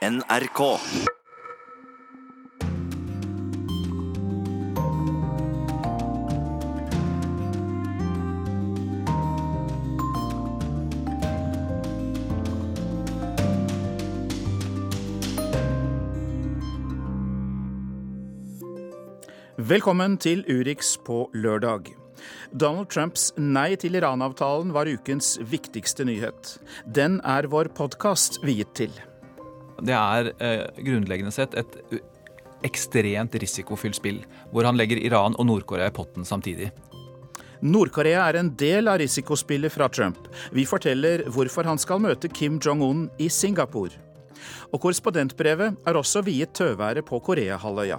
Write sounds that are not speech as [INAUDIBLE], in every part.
NRK. Velkommen til Urix på lørdag. Donald Trumps nei til Iran-avtalen var ukens viktigste nyhet. Den er vår podkast viet til. Det er eh, grunnleggende sett et ekstremt risikofylt spill, hvor han legger Iran og Nord-Korea i potten samtidig. Nord-Korea er en del av risikospillet fra Trump. Vi forteller hvorfor han skal møte Kim Jong-un i Singapore. Og korrespondentbrevet er også viet tøværet på Koreahalvøya.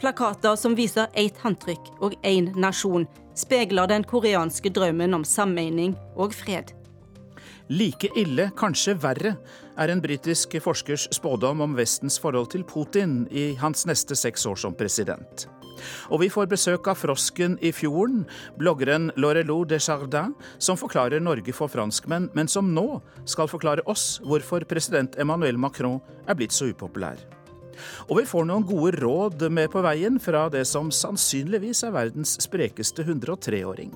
Plakater som viser ett håndtrykk og én nasjon, speiler den koreanske drømmen om sammening og fred. Like ille, kanskje verre, er en britisk forskers spådom om Vestens forhold til Putin i hans neste seks år som president. Og vi får besøk av frosken i fjorden, bloggeren Laurelou Desjardins, som forklarer Norge for franskmenn, men som nå skal forklare oss hvorfor president Emmanuel Macron er blitt så upopulær. Og vi får noen gode råd med på veien fra det som sannsynligvis er verdens sprekeste 103-åring.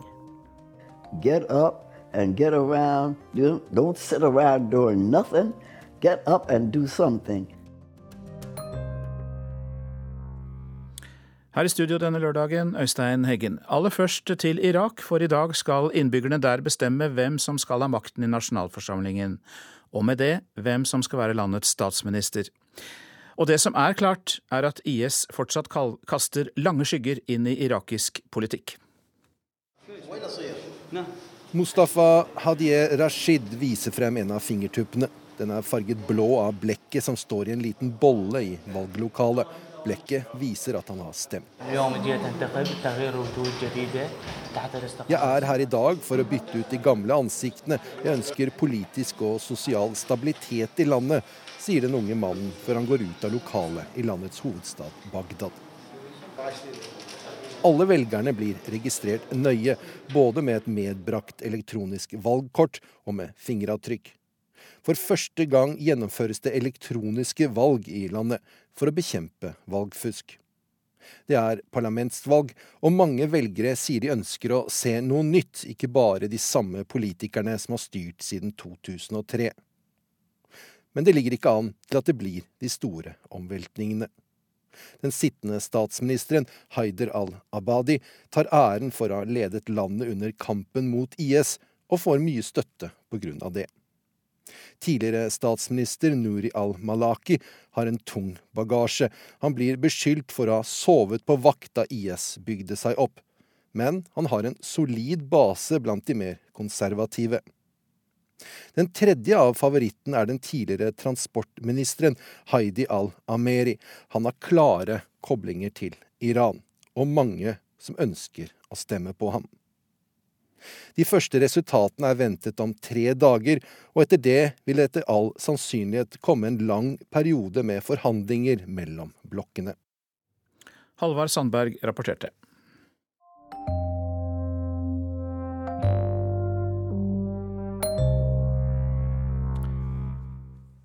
Get up and get around. Don't sit around doing nothing. Get up and do something. Her i studio denne lørdagen, Øystein Heggen. Aller først til Irak, for i dag skal innbyggerne der bestemme hvem som skal ha makten i nasjonalforsamlingen. Og med det hvem som skal være landets statsminister. Og det som er klart, er at IS fortsatt kaster lange skygger inn i irakisk politikk. Mustafa Hadie Rashid viser frem en av fingertuppene. Den er farget blå av blekket som står i en liten bolle i valglokalet. Blekket viser at han har stemt. Jeg er her i dag for å bytte ut de gamle ansiktene. Jeg ønsker politisk og sosial stabilitet i landet, sier den unge mannen før han går ut av lokalet i landets hovedstad Bagdad. Alle velgerne blir registrert nøye, både med et medbrakt elektronisk valgkort og med fingeravtrykk. For første gang gjennomføres det elektroniske valg i landet for å bekjempe valgfusk. Det er parlamentsvalg, og mange velgere sier de ønsker å se noe nytt, ikke bare de samme politikerne som har styrt siden 2003. Men det ligger ikke an til at det blir de store omveltningene. Den sittende statsministeren, Haider al-Abadi, tar æren for å ha ledet landet under kampen mot IS, og får mye støtte på grunn av det. Tidligere statsminister Nuri al-Malaki har en tung bagasje. Han blir beskyldt for å ha sovet på vakt da IS bygde seg opp. Men han har en solid base blant de mer konservative. Den tredje av favorittene er den tidligere transportministeren Heidi al-Ameri. Han har klare koblinger til Iran, og mange som ønsker å stemme på ham. De første resultatene er ventet om tre dager, og etter det vil det etter all sannsynlighet komme en lang periode med forhandlinger mellom blokkene. Halvard Sandberg rapporterte.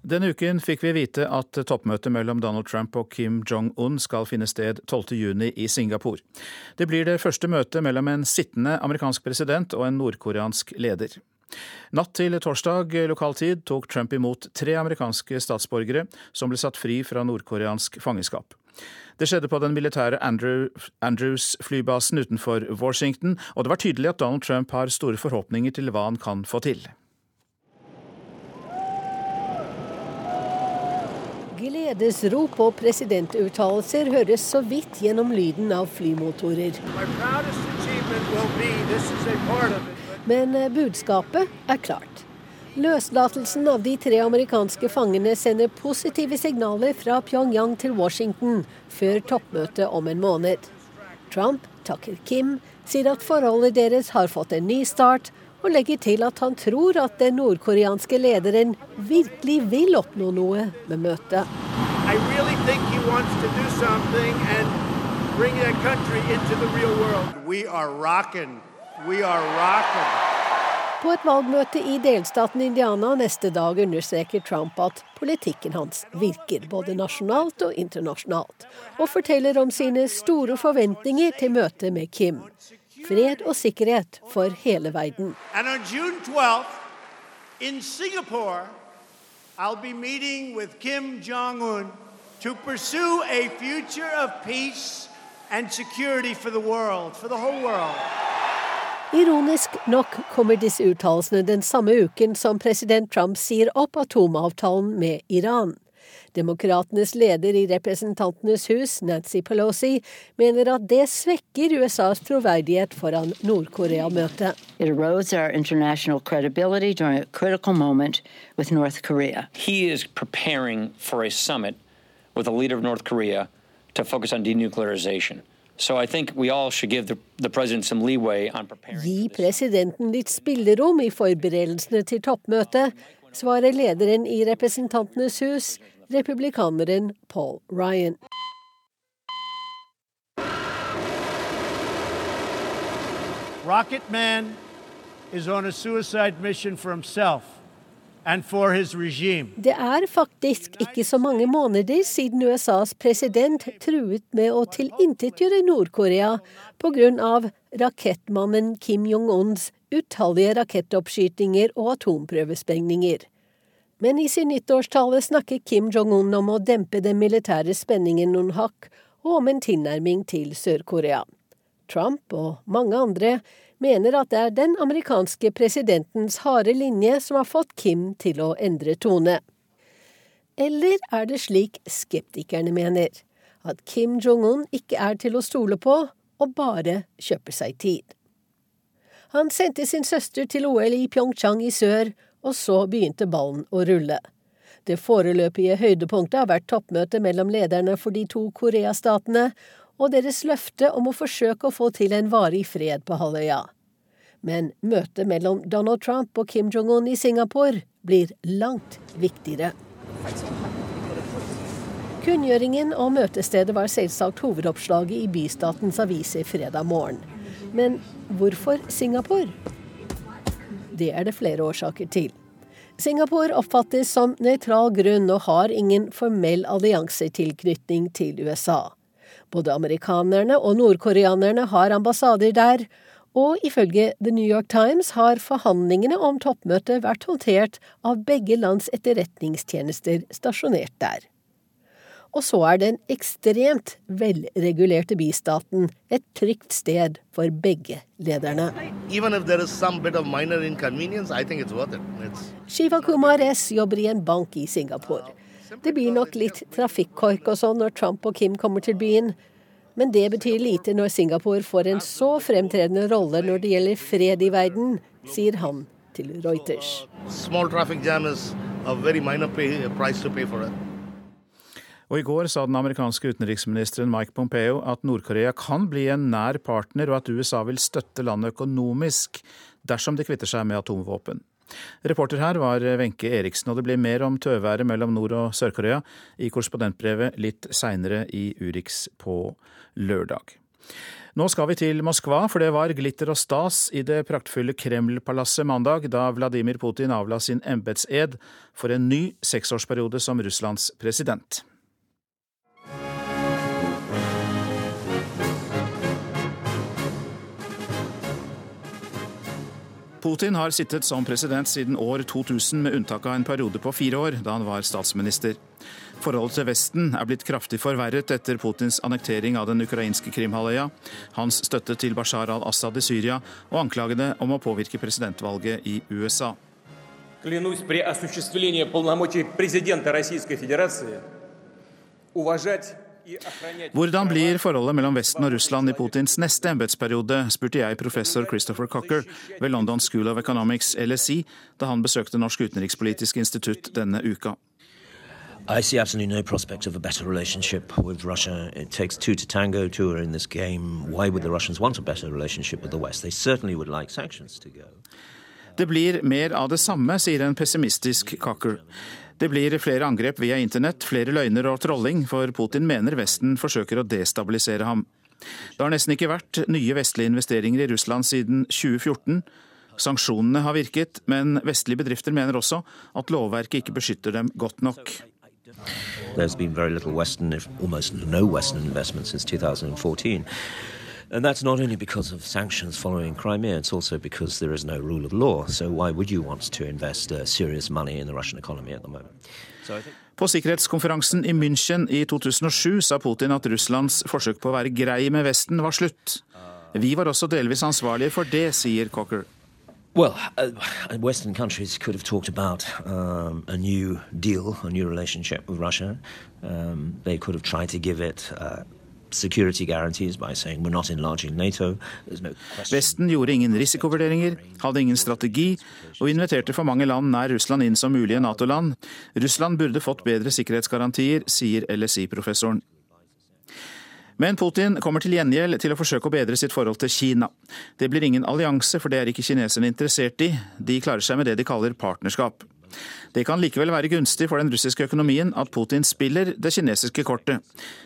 Denne uken fikk vi vite at toppmøtet mellom Donald Trump og Kim Jong-un skal finne sted 12.6 i Singapore. Det blir det første møtet mellom en sittende amerikansk president og en nordkoreansk leder. Natt til torsdag lokal tid tok Trump imot tre amerikanske statsborgere som ble satt fri fra nordkoreansk fangenskap. Det skjedde på den militære Andrew, Andrews-flybasen utenfor Washington, og det var tydelig at Donald Trump har store forhåpninger til hva han kan få til. Gledesrop og presidentuttalelser høres så vidt gjennom lyden av flymotorer. Men eh, budskapet er klart. Løslatelsen av de tre amerikanske fangene sender positive signaler fra Pyongyang til Washington før toppmøtet om en måned. Trump takker Kim, sier at forholdet deres har fått en ny start, og legger til at han tror at den nordkoreanske lederen virkelig vil oppnå noe med møtet. Really På et valgmøte i delstaten Indiana neste dag understreker Trump at politikken hans virker både nasjonalt og internasjonalt, og forteller om sine store forventninger til møtet med Kim. Fred og sikkerhet for hele verden. In Singapore, I'll be meeting with Kim Jong un to pursue a future of peace and security for the world, for the whole world. Ironisk nok kommer disse uttalelsene den samme uken som president Trump sier opp atomavtalen med Iran. Demokratenes leder i Representantenes hus, Nancy Pelosi, mener at det svekker USAs troverdighet foran Nord-Korea-møtet. It erodes our international credibility during a critical moment with He is preparing for a summit with the leader of North Korea to focus on denuclearization. Gi presidenten litt spillerom i forberedelsene til toppmøtet, svarer lederen i Representantenes hus, republikaneren Paul Ryan. Rocket Man is on a suicide mission for himself. Det er faktisk ikke så mange måneder siden USAs president truet med å tilintetgjøre Nord-Korea pga. rakettmannen Kim Jong-uns utallige rakettoppskytinger og atomprøvesprengninger. Men i sin nyttårstale snakker Kim Jong-un om å dempe den militære spenningen noen hakk, og om en tilnærming til Sør-Korea. Trump og mange andre mener at det er den amerikanske presidentens harde linje som har fått Kim til å endre tone. Eller er det slik skeptikerne mener, at Kim Jong-un ikke er til å stole på og bare kjøper seg tid? Han sendte sin søster til OL i Pyeongchang i sør, og så begynte ballen å rulle. Det foreløpige høydepunktet har vært toppmøtet mellom lederne for de to Koreastatene, og deres løfte om å forsøke å få til en varig fred på halvøya. Men møtet mellom Donald Trump og Kim Jong-un i Singapore blir langt viktigere. Kunngjøringen og møtestedet var selvsagt hovedoppslaget i bystatens aviser fredag morgen. Men hvorfor Singapore? Det er det flere årsaker til. Singapore oppfattes som nøytral grunn og har ingen formell alliansetilknytning til USA. Både amerikanerne og nordkoreanerne har ambassader der, og ifølge The New York Times har forhandlingene om toppmøtet vært håndtert av begge lands etterretningstjenester stasjonert der. Og så er den ekstremt velregulerte bystaten et trygt sted for begge lederne. Shiva Kumar S jobber i en bank i Singapore. Det blir nok litt trafikkork og sånn når Trump og Kim kommer til byen, men det betyr lite når Singapore får en så fremtredende rolle når det gjelder fred i verden, sier han til Reuters. Og I går sa den amerikanske utenriksministeren Mike Pompeo at Nord-Korea kan bli en nær partner, og at USA vil støtte landet økonomisk dersom de kvitter seg med atomvåpen. Reporter her var Wenche Eriksen, og det blir mer om tøværet mellom Nord- og Sør-Korea i korrespondentbrevet litt seinere i Urix på lørdag. Nå skal vi til Moskva, for det var glitter og stas i det praktfulle Kreml-palasset mandag, da Vladimir Putin avla sin embetsed for en ny seksårsperiode som Russlands president. Putin har sittet som president siden år 2000, med unntak av en periode på fire år, da han var statsminister. Forholdet til Vesten er blitt kraftig forverret etter Putins annektering av den ukrainske Krimhalvøya, hans støtte til Bashar al-Assad i Syria og anklagene om å påvirke presidentvalget i USA. Клянусь при осуществлении полномочий президента Российской Федерации уважать hvordan blir forholdet mellom Vesten og Russland i Putins neste embetsperiode, spurte jeg professor Christopher Cocker ved London School of Economics, LSE, da han besøkte Norsk utenrikspolitisk institutt denne uka. I see absolutely no prospect of a better relationship with Russia. It takes two to tango. Two are in this game. Why would the Russians want a better relationship with the West? They certainly would like sanctions to go. Det blir mer av det samme, sier en pessimistisk Cocker. Det blir flere angrep via internett, flere løgner og trolling, for Putin mener Vesten forsøker å destabilisere ham. Det har nesten ikke vært nye vestlige investeringer i Russland siden 2014. Sanksjonene har virket, men vestlige bedrifter mener også at lovverket ikke beskytter dem godt nok. Western, no Western investment since 2014. And that's not only because of sanctions following Crimea, it's also because there is no rule of law. So why would you want to invest uh, serious money in the Russian economy at the moment? So I think På sikkerhetskonferansen i München i 2007 sa Putin at Russlands forsøk på å være grei med Vesten var slutt. Vi var også delvis ansvarlige for det, sier Cocker. Well, uh, Western countries could have talked about um, a new deal, a new relationship with Russia. Um, they could have tried to give it uh, Vesten gjorde ingen risikovurderinger, hadde ingen strategi, og inviterte for mange land nær Russland inn som mulige Nato-land. Russland burde fått bedre sikkerhetsgarantier, sier LSI-professoren. Men Putin kommer til gjengjeld til å forsøke å bedre sitt forhold til Kina. Det blir ingen allianse, for det er ikke kineserne interessert i. De klarer seg med det de kaller partnerskap. Det kan likevel være gunstig for den russiske økonomien at Putin spiller det kinesiske kortet,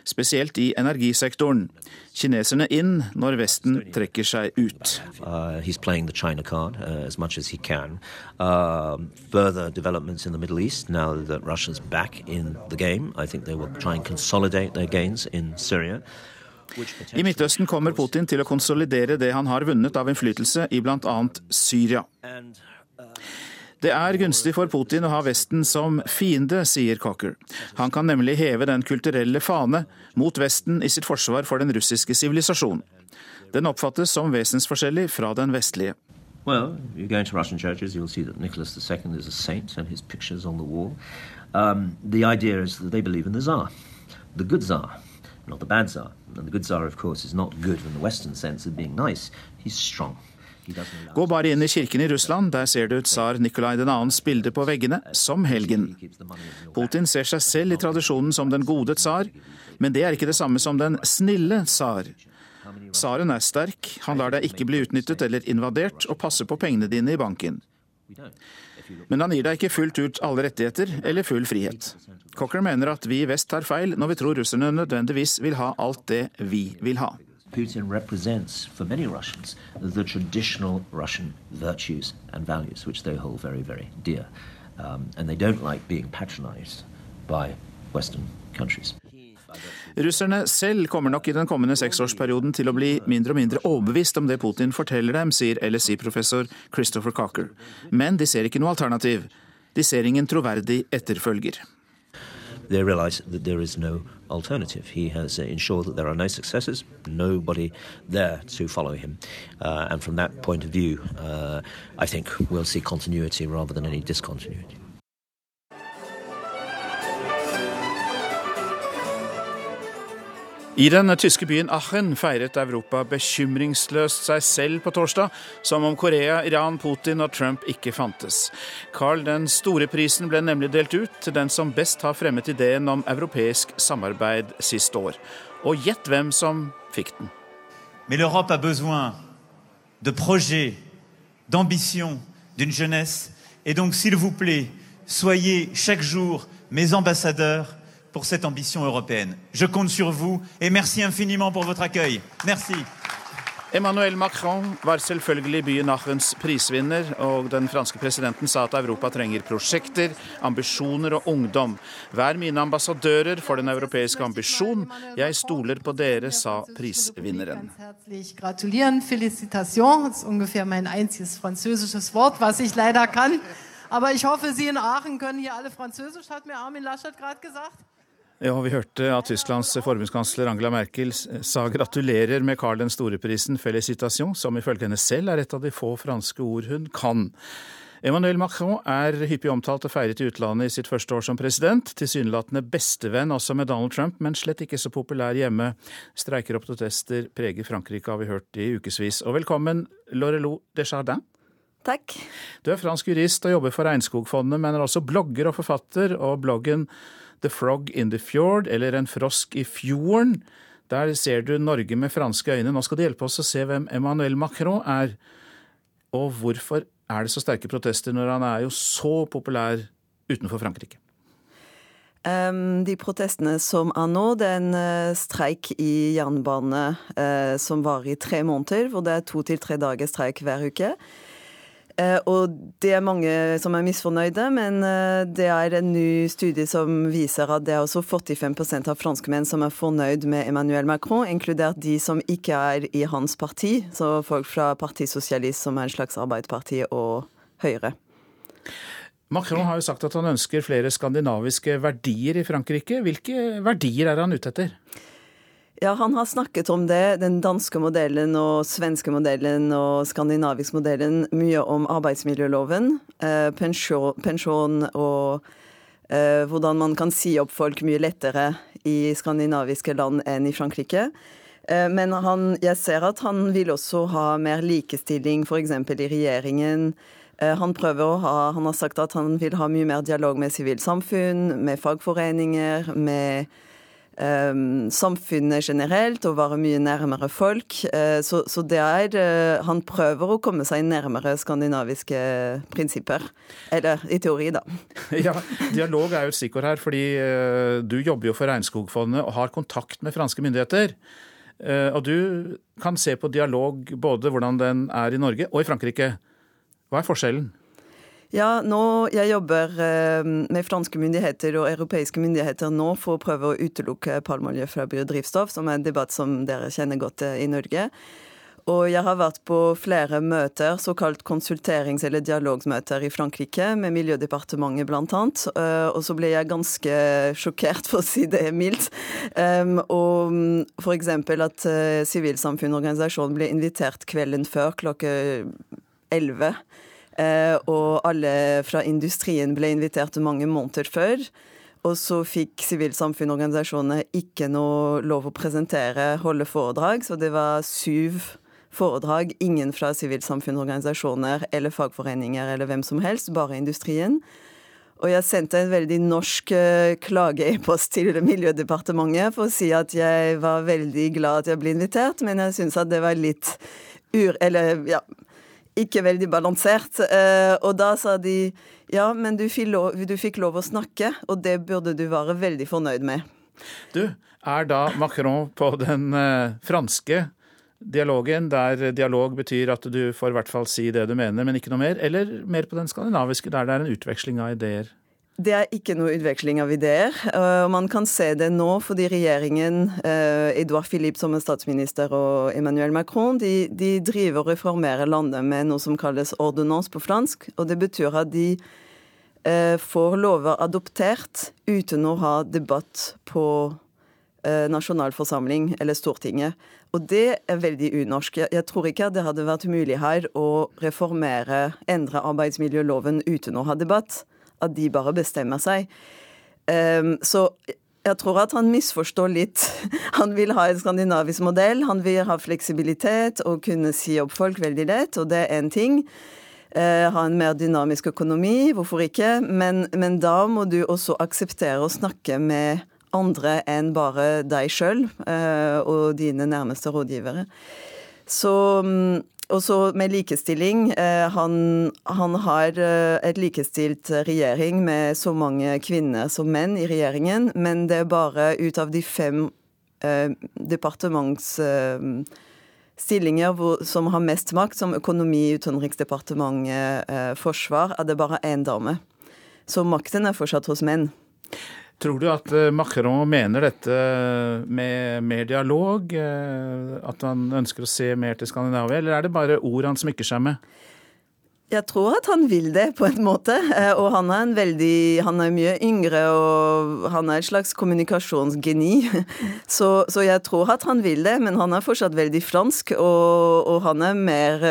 spesielt i energisektoren. Kineserne inn når Vesten trekker seg ut. Uh, card uh, as as he. Further developments in the Middle East now that Russia's back in the game. I think they will try and consolidate their gains in Syria. I Midtøsten kommer Putin til å konsolidere det han har vunnet av innflytelse i bl.a. Syria. Det er gunstig for Putin å ha Vesten som fiende, sier Cocker. Han kan nemlig heve den kulturelle fane mot Vesten i sitt forsvar for den russiske sivilisasjonen. Den oppfattes som vesensforskjellig fra den vestlige. Well, you go into Russian churches, you'll see that Nicholas II is a saint and his picture's on the wall. Um, the idea is that they believe Tsar, the good Tsar, not the bad Tsar. And the good Tsar, of course, is not good in the Western sense of being nice. He's strong. Gå bare inn i kirken i Russland, der ser du tsar Nikolai 2.s bilde på veggene, som helgen. Putin ser seg selv i tradisjonen som den gode tsar, men det er ikke det samme som den snille tsar. Tsaren er sterk, han lar deg ikke bli utnyttet eller invadert, og passer på pengene dine i banken. Men han gir deg ikke fullt ut alle rettigheter eller full frihet. Cocker mener at vi i vest tar feil når vi tror russerne nødvendigvis vil ha alt det vi vil ha. Putin represents, for many Russians, the traditional Russian virtues and values, which they hold very, very dear. Um, and they don't like being patronized by Western countries. Russerne selv kommer nok i den kommende seksårsperioden til å bli mindre og mindre overbevist om det Putin forteller dem, sier LSI-professor Christopher Cocker. Men de ser ikke noe alternativ. De ser ingen troverdig etterfølger. They alternative. He has uh, ensured that there are no successors, nobody there to follow him. Uh, and from that point of view, uh, I think we'll see continuity rather than any discontinuity. I den tyske byen Aachen feiret Europa bekymringsløst seg selv på torsdag, som om Korea, Iran, Putin og Trump ikke fantes. Carl den store-prisen ble nemlig delt ut til den som best har fremmet ideen om europeisk samarbeid sist år. Og gjett hvem som fikk den. Men Europa har besoin de projets, d'ambition, d'une jeunesse. Et donc, s'il vous plaît, soyez chaque jour mes ambassadeurs pour cette ambition européenne. Je compte sur vous et merci infiniment pour votre accueil. Merci. Emmanuel Macron var selvfølgelig byen Aachens prisvinner, og den franske presidenten sa at Europa trenger prosjekter, ambisjoner og ungdom. Vær mine ambassadører for den europeiske ambisjon. Jeg stoler på dere, sa prisvinneren. Gratulieren, Felicitation. Das ist ungefähr mein einziges französisches Wort, was ich leider kann. Aber ich hoffe, Sie in Aachen können hier alle Französisch, hat mir Armin Laschet gerade gesagt. Ja, Vi hørte at Tysklands forbundskansler Angela Merkel sa gratulerer med Carl den store-prisen, felicitation, som ifølge henne selv er et av de få franske ord hun kan. Emmanuel Macron er hyppig omtalt og feiret i utlandet i sitt første år som president. Tilsynelatende bestevenn også med Donald Trump, men slett ikke så populær hjemme. Streiker og protester preger Frankrike, har vi hørt i ukevis. Og velkommen, Lorelou Desjardins. Takk. Du er fransk jurist og jobber for Regnskogfondet, men er også blogger og forfatter, og bloggen The Frog in the Fjord, eller En frosk i fjorden. Der ser du Norge med franske øyne. Nå skal du hjelpe oss å se hvem Emmanuel Macron er. Og hvorfor er det så sterke protester når han er jo så populær utenfor Frankrike? Um, de protestene som er nå, det er en uh, streik i jernbane uh, som varer i tre måneder, hvor det er to til tre dager streik hver uke. Eh, og det er mange som er misfornøyde, men eh, det er en ny studie som viser at det er også 45% av franskmenn som er fornøyd med Emmanuel Macron, inkludert de som ikke er i hans parti, så folk fra Parti Sosialist, som er en slags arbeiderparti, og Høyre. Macron har jo sagt at han ønsker flere skandinaviske verdier i Frankrike. Hvilke verdier er han ute etter? Ja, han har snakket om det, den danske modellen og svenske modellen og skandinavisk modellen, mye om arbeidsmiljøloven, eh, pensjon, og eh, hvordan man kan si opp folk mye lettere i skandinaviske land enn i Frankrike. Eh, men han, jeg ser at han vil også ha mer likestilling, f.eks. i regjeringen. Eh, han ha, han har sagt at han vil ha mye mer dialog med sivilsamfunn, med fagforeninger, med samfunnet generelt og være mye nærmere folk. Uh, så, så, det er uh, Han prøver å komme seg nærmere skandinaviske prinsipper. Eller i teori, da. [LAUGHS] ja, dialog er jo et stikkord her, fordi uh, du jobber jo for Regnskogfondet og har kontakt med franske myndigheter. og du kan se på dialog både hvordan den er i Norge og i Frankrike. Hva er forskjellen? Ja, nå, Jeg jobber eh, med franske myndigheter og europeiske myndigheter nå for å prøve å utelukke palmeolje fra biodrivstoff, som er en debatt som dere kjenner godt eh, i Norge. Og jeg har vært på flere møter, såkalt konsulterings- eller dialogsmøter i Frankrike, med Miljødepartementet annet. Eh, og så ble jeg ganske sjokkert, for å si det mildt. Og f.eks. at sivilsamfunnsorganisasjonen ble invitert kvelden før klokka 11 Eh, og alle fra industrien ble invitert mange måneder før. Og så fikk sivilsamfunnsorganisasjonene ikke noe lov å presentere, holde foredrag. Så det var syv foredrag. Ingen fra sivilsamfunnsorganisasjoner eller fagforeninger eller hvem som helst, bare industrien. Og jeg sendte en veldig norsk uh, klage-e-post til Miljødepartementet for å si at jeg var veldig glad at jeg ble invitert, men jeg syns at det var litt ur... Eller ja, ikke veldig balansert. Eh, og da sa de ja, men du fikk, lov, du fikk lov å snakke, og det burde du være veldig fornøyd med. Du, er da Macron på den eh, franske dialogen, der dialog betyr at du får i hvert fall si det du mener, men ikke noe mer, eller mer på den skandinaviske, der det er en utveksling av ideer? Det er ikke noe utveksling av ideer. og Man kan se det nå fordi regjeringen, eh, Edouard Philippe som er statsminister og Emmanuel Macron, de, de driver og reformerer landet med noe som kalles ordonnance på fransk. og Det betyr at de eh, får lover adoptert uten å ha debatt på nasjonalforsamling eller Stortinget. Og det er veldig unorsk. Jeg, tror ikke det hadde vært mulig her å reformere, endre arbeidsmiljøloven uten å ha debatt at de bare bestemmer seg. Um, så jeg tror at han misforstår litt. [LAUGHS] Han vil ha en skandinavisk modell. Han vil ha fleksibilitet og kunne si opp folk veldig lett, og det er én ting. Uh, ha en mer dynamisk økonomi, hvorfor ikke? Men, men, da må du også akseptere å snakke med andre enn bare deg sjøl uh, og dine nærmeste rådgivere. Så um, og så med likestilling. Eh, han, han, har eh, et likestilt regjering med så mange kvinner som menn i regjeringen, men det er bare ut av de fem eh, departementsstillinger som har mest makt, som økonomi, utenriksdepartementet, eh, forsvar, er det bare én dame. Så makten er fortsatt hos menn. Tror du at eh, Macron mener dette med mer dialog? Eh, at han ønsker å se mer til Skandinavia, eller er det bare ord han smykker seg med? Jeg tror at han vil det, på en måte. Eh, og han er veldig Han er mye yngre, og han er et slags kommunikasjonsgeni. [LAUGHS] Så, så jeg tror at han vil det, men han er fortsatt veldig fransk, og, og han er mer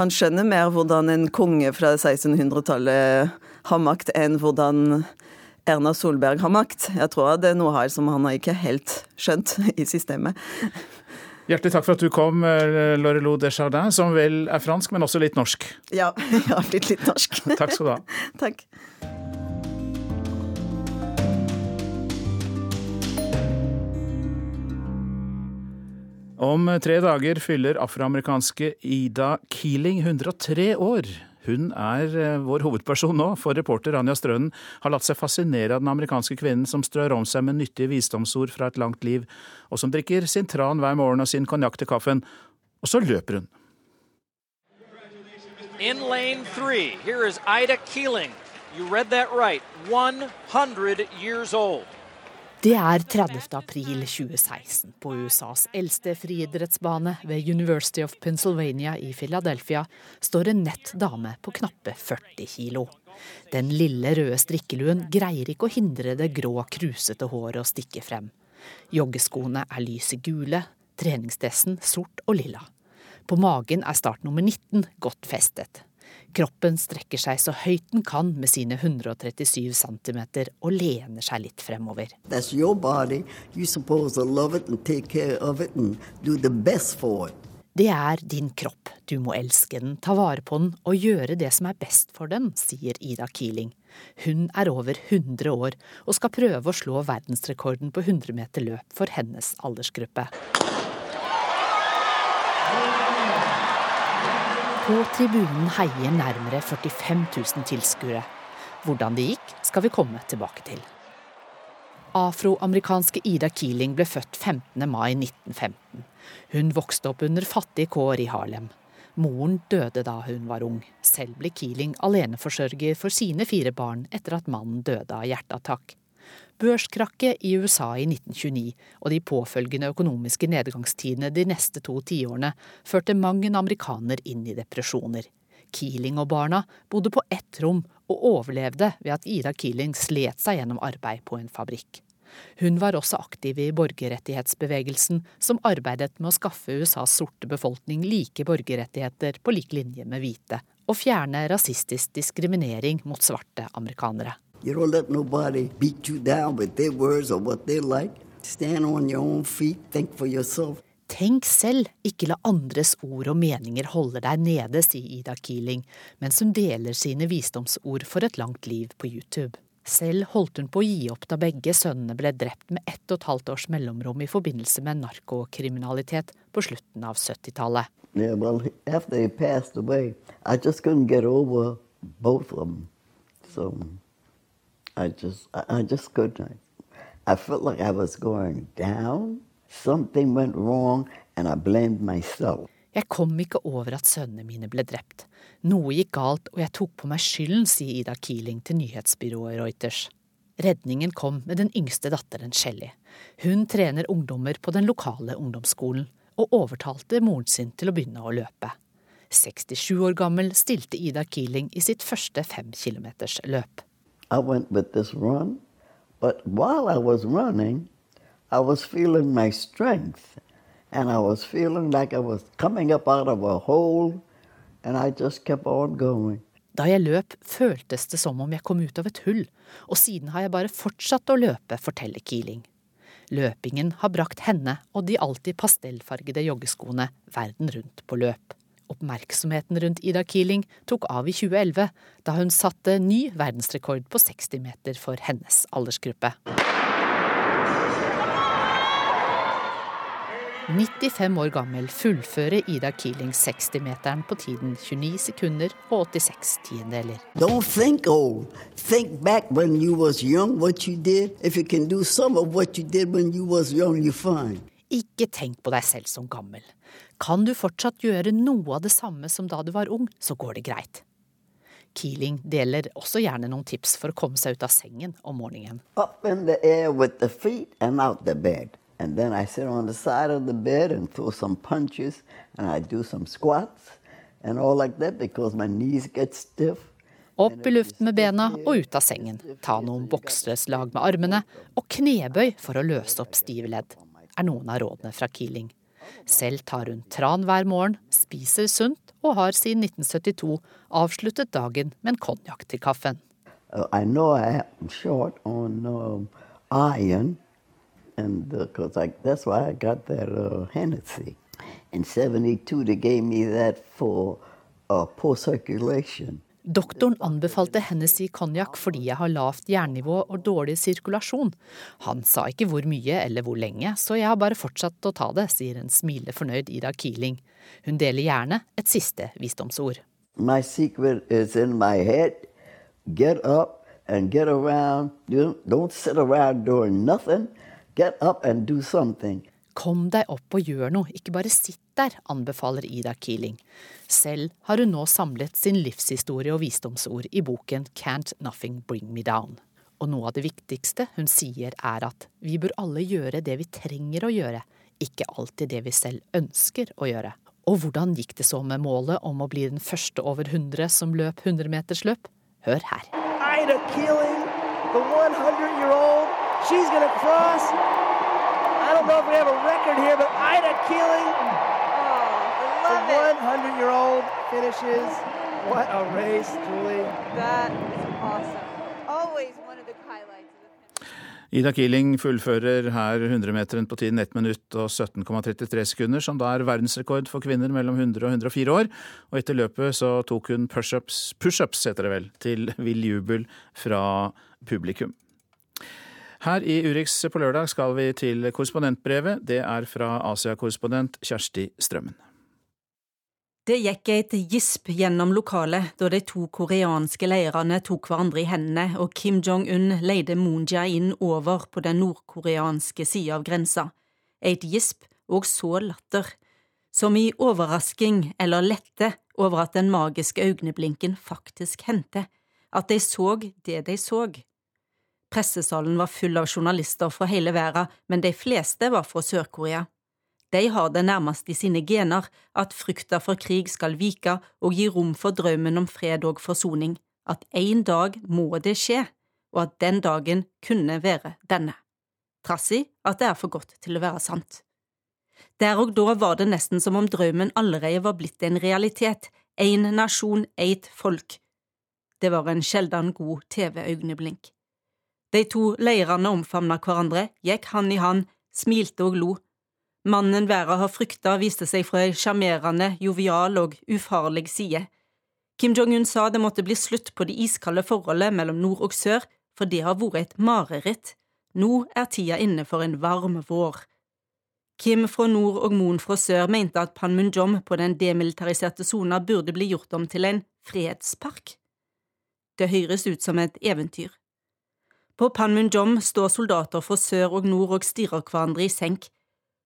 Han skjønner mer hvordan en konge fra 1600-tallet har makt, enn hvordan Erna Solberg har makt. Jeg tror det er noe her som han har ikke helt skjønt [LAUGHS] i systemet. Hjertelig takk for at du kom, eh, Lorelou Desjardins, som vel er fransk, men også litt norsk. Ja, [LAUGHS] jeg har blitt litt norsk. [LAUGHS] takk skal du ha. takk. Om tre dager fyller afroamerikanske Ida Keeling 103 år. Hun er eh, vår hovedperson nå, for reporter Anja Strønen har latt seg fascinere av den amerikanske kvinnen som strør om seg med nyttige visdomsord fra et langt liv, og som drikker sin tran hver morgen og sin konjakk til kaffen. Og så løper hun. In lane three, here is Ida Keeling. You read that right. 100 years old. Det er 30. april 2016. På USAs eldste friidrettsbane ved University of Pennsylvania i Philadelphia står en nett dame på knappe 40 kilo. Den lille røde strikkeluen greier ikke å hindre det grå, krusete håret å stikke frem. Joggeskoene er lyse gule, treningsdressen sort og lilla. På magen er startnummer 19 godt festet. Kroppen strekker seg så høyt den kan med sine 137 cm og lener seg litt fremover. Det er din kropp, du må elske den, ta vare på den og gjøre det som er best for den, sier Ida Keeling. Hun er over 100 år og skal prøve å slå verdensrekorden på 100 meter løp for hennes aldersgruppe. På tribunen heier nærmere 45 000 tilskuere. Hvordan det gikk, skal vi komme tilbake til. Afroamerikanske Ida Keeling ble født 15. mai 1915. Hun vokste opp under fattige kår i Harlem. Moren døde da hun var ung. Selv ble Keeling aleneforsørger for sine fire barn etter at mannen døde av hjerteattakk. Børskrakket i USA i 1929 og de påfølgende økonomiske nedgangstidene de neste to tiårene førte mang en amerikaner inn i depresjoner. Keeling og barna bodde på ett rom og overlevde ved at Ida Keeling slet seg gjennom arbeid på en fabrikk. Hun var også aktiv i borgerrettighetsbevegelsen, som arbeidet med å skaffe USAs sorte befolkning like borgerrettigheter på lik linje med hvite, og fjerne rasistisk diskriminering mot svarte amerikanere. You don't let nobody beat you down with their words or what they like. Stand on your own feet, think for yourself. Tenk selv, ikke la andres ord og meninger holde deg nede, sier Ida Keeling, mens hun deler sine visdomsord for et langt liv på YouTube. Selv holdt hun på å gi opp da begge sønnene ble drept med ett og et halvt års mellomrom i forbindelse med narkokriminalitet på slutten av 70-tallet. Yeah, well, after they passed away, I just couldn't get over both of them. So I just, I just couldn't. I felt like I was going down. Something went wrong, and I blamed myself. Jeg kom ikke over at sønnene mine ble drept. Noe gikk galt, og jeg tok på meg skylden, sier Ida Keeling til nyhetsbyrået Reuters. Redningen kom med den yngste datteren Shelly. Hun trener ungdommer på den lokale ungdomsskolen, og overtalte moren sin til å begynne å løpe. 67 år gammel stilte Ida Keeling i sitt første fem kilometers. I went with this run, but while I was running, I was feeling my strength and I was feeling like I was coming up out of a hole, and I just kept on going. Da jeg løp, føltes det som om jeg kom ut av et hull, og siden har jeg bare fortsatt å løpe, forteller Keeling. Løpingen har brakt henne og de alltid pastellfargede joggeskoene verden rundt på løp. Oppmerksomheten rundt Ida Keeling tok av i 2011, da hun satte ny verdensrekord på 60 meter for hennes aldersgruppe. 95 år gammel fullfører Ida Keeling 60-meteren på tiden 29 sekunder og 86 tiendedeler. Don't think old. Think back when you was young, what you did. If you can do some of what you did when you was young, you're fine. Ikke tenk på deg selv som gammel. Kan du fortsatt gjøre noe av det samme som da du var ung, så går det greit. Keeling deler også gjerne noen tips for å komme seg ut av sengen om morgenen. Up in the air with the feet and out the bed. And then I sit on the side of the bed and throw some punches and I do some squats and all like that because my knees get stiff. Opp i luften med bena og ut av sengen. Ta noen bokseslag med armene og knebøy for å løse opp stive ledd, er noen av rådene fra Keeling. Selv tar hun tran hver morgen, spiser sunt og har siden 1972 avsluttet dagen med en konjakk til kaffen. Uh, I know I am short on um, iron, and because uh, that's why I uh, Hennessy. In 72, they gave me that for uh, poor circulation. Doktoren anbefalte Hennessy konjakk fordi jeg har lavt jernnivå og dårlig sirkulasjon. Han sa ikke hvor mye eller hvor lenge, så jeg har bare fortsatt å ta det, sier en smilende fornøyd Ida Keeling. Hun deler gjerne et siste visdomsord. My secret is in my head. Get up and get around. Don't sit around doing nothing. Get up and do something. Kom deg opp og gjør noe, ikke bare sitt der, anbefaler Ida Keeling. Selv har hun nå samlet sin livshistorie og visdomsord i boken Can't Nothing Bring Me Down. Og noe av det viktigste hun sier er at vi bør alle gjøre det vi trenger å gjøre, ikke alltid det vi selv ønsker å gjøre. Og hvordan gikk det så med målet om å bli den første over 100 som løp 100-metersløp? Hør her. Ida Keeling, the 100-year-old, she's gonna cross I don't know if we have a record here, but Ida Keeling, oh, the 100 year old finishes. What a race, Julie. That is awesome. Always one of the highlights. Ida Keeling fullfører her 100-meteren på tiden 1 minutt og 17,33 sekunder, som da er verdensrekord for kvinner mellom 100 og 104 år. Og etter løpet så tok hun pushups, pushups heter det vel, til vill jubel fra publikum. Her i Urix på lørdag skal vi til korrespondentbrevet. Det er fra Asia-korrespondent Kjersti Strømmen. Det gikk et gisp gjennom lokalet da de to koreanske leirene tok hverandre i hendene og Kim Jong-un leide Moon Jae-in over på den nordkoreanske sida av grensa. Et gisp og så latter, som i overrasking eller lette over at den magiske øyeblinken faktisk hendte, at de så det de så. Pressesalen var full av journalister fra hele verden, men de fleste var fra Sør-Korea. De har det nærmest i sine gener at frykta for krig skal vike og gi rom for drømmen om fred og forsoning, at en dag må det skje, og at den dagen kunne være denne. Trass i at det er for godt til å være sant. Der og da var det nesten som om drømmen allerede var blitt en realitet, én nasjon, eit folk. Det var en sjelden god TV-øyeblink. De to leirene omfavna hverandre, gikk hand i hand, smilte og lo. Mannen verden har frykta, viste seg fra ei sjarmerende, jovial og ufarlig side. Kim Jong-un sa det måtte bli slutt på det iskalde forholdet mellom nord og sør, for det har vært et mareritt. Nå er tida inne for en varm vår. Kim fra nord og Moon fra sør mente at Panmunjom på den demilitariserte sona burde bli gjort om til en fredspark. Det høres ut som et eventyr. På Panmunjom står soldater fra sør og nord og stirrer hverandre i senk.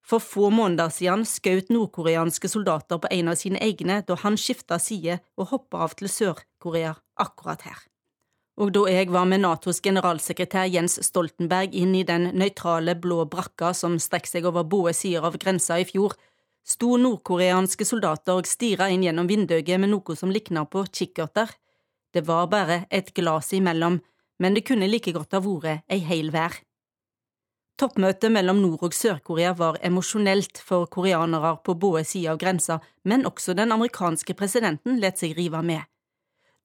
For få måneder siden skjøt nordkoreanske soldater på en av sine egne da han skifta side og hoppa av til Sør-Korea akkurat her. Og da jeg var med Natos generalsekretær Jens Stoltenberg inn i den nøytrale blå brakka som strekker seg over både sider av grensa i fjor, sto nordkoreanske soldater og stira inn gjennom vinduet med noe som likna på kikkerter. Det var bare et glass imellom, men det kunne like godt ha vært ei heil vær. Toppmøtet mellom Nord- og Sør-Korea var emosjonelt for koreanere på både sider av grensa, men også den amerikanske presidenten lot seg rive med.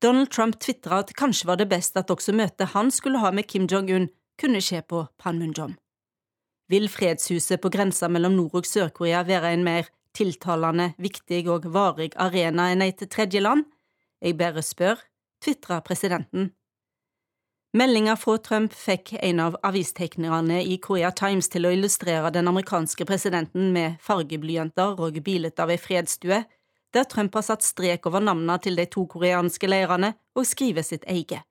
Donald Trump tvitra at kanskje var det best at også møtet han skulle ha med Kim Jong-un, kunne skje på Panmunjom. Vil fredshuset på grensa mellom Nord- og Sør-Korea være en mer tiltalende, viktig og varig arena enn et tredjeland? Jeg bare spør, tvitra presidenten. Meldinga fra Trump fikk en av avisteknerne i Korea Times til å illustrere den amerikanske presidenten med fargeblyanter og bildet av ei fredsstue, der Trump har satt strek over navnene til de to koreanske leirene og skriver sitt eget.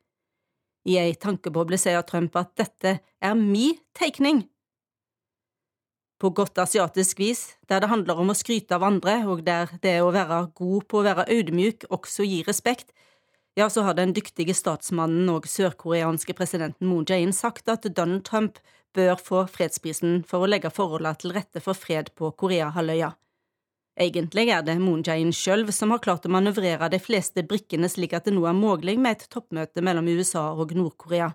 I ei tankeboble sier Trump at dette er mi tegning. På godt asiatisk vis, der det handler om å skryte av andre, og der det å være god på å være audmjuk også gir respekt, ja, så har den dyktige statsmannen og sørkoreanske presidenten Moon Jae-in sagt at Donald Trump bør få fredsprisen for å legge forholdene til rette for fred på Koreahalvøya. Egentlig er det Moon Jae-in sjøl som har klart å manøvrere de fleste brikkene slik at det nå er mulig med et toppmøte mellom USA og Nord-Korea.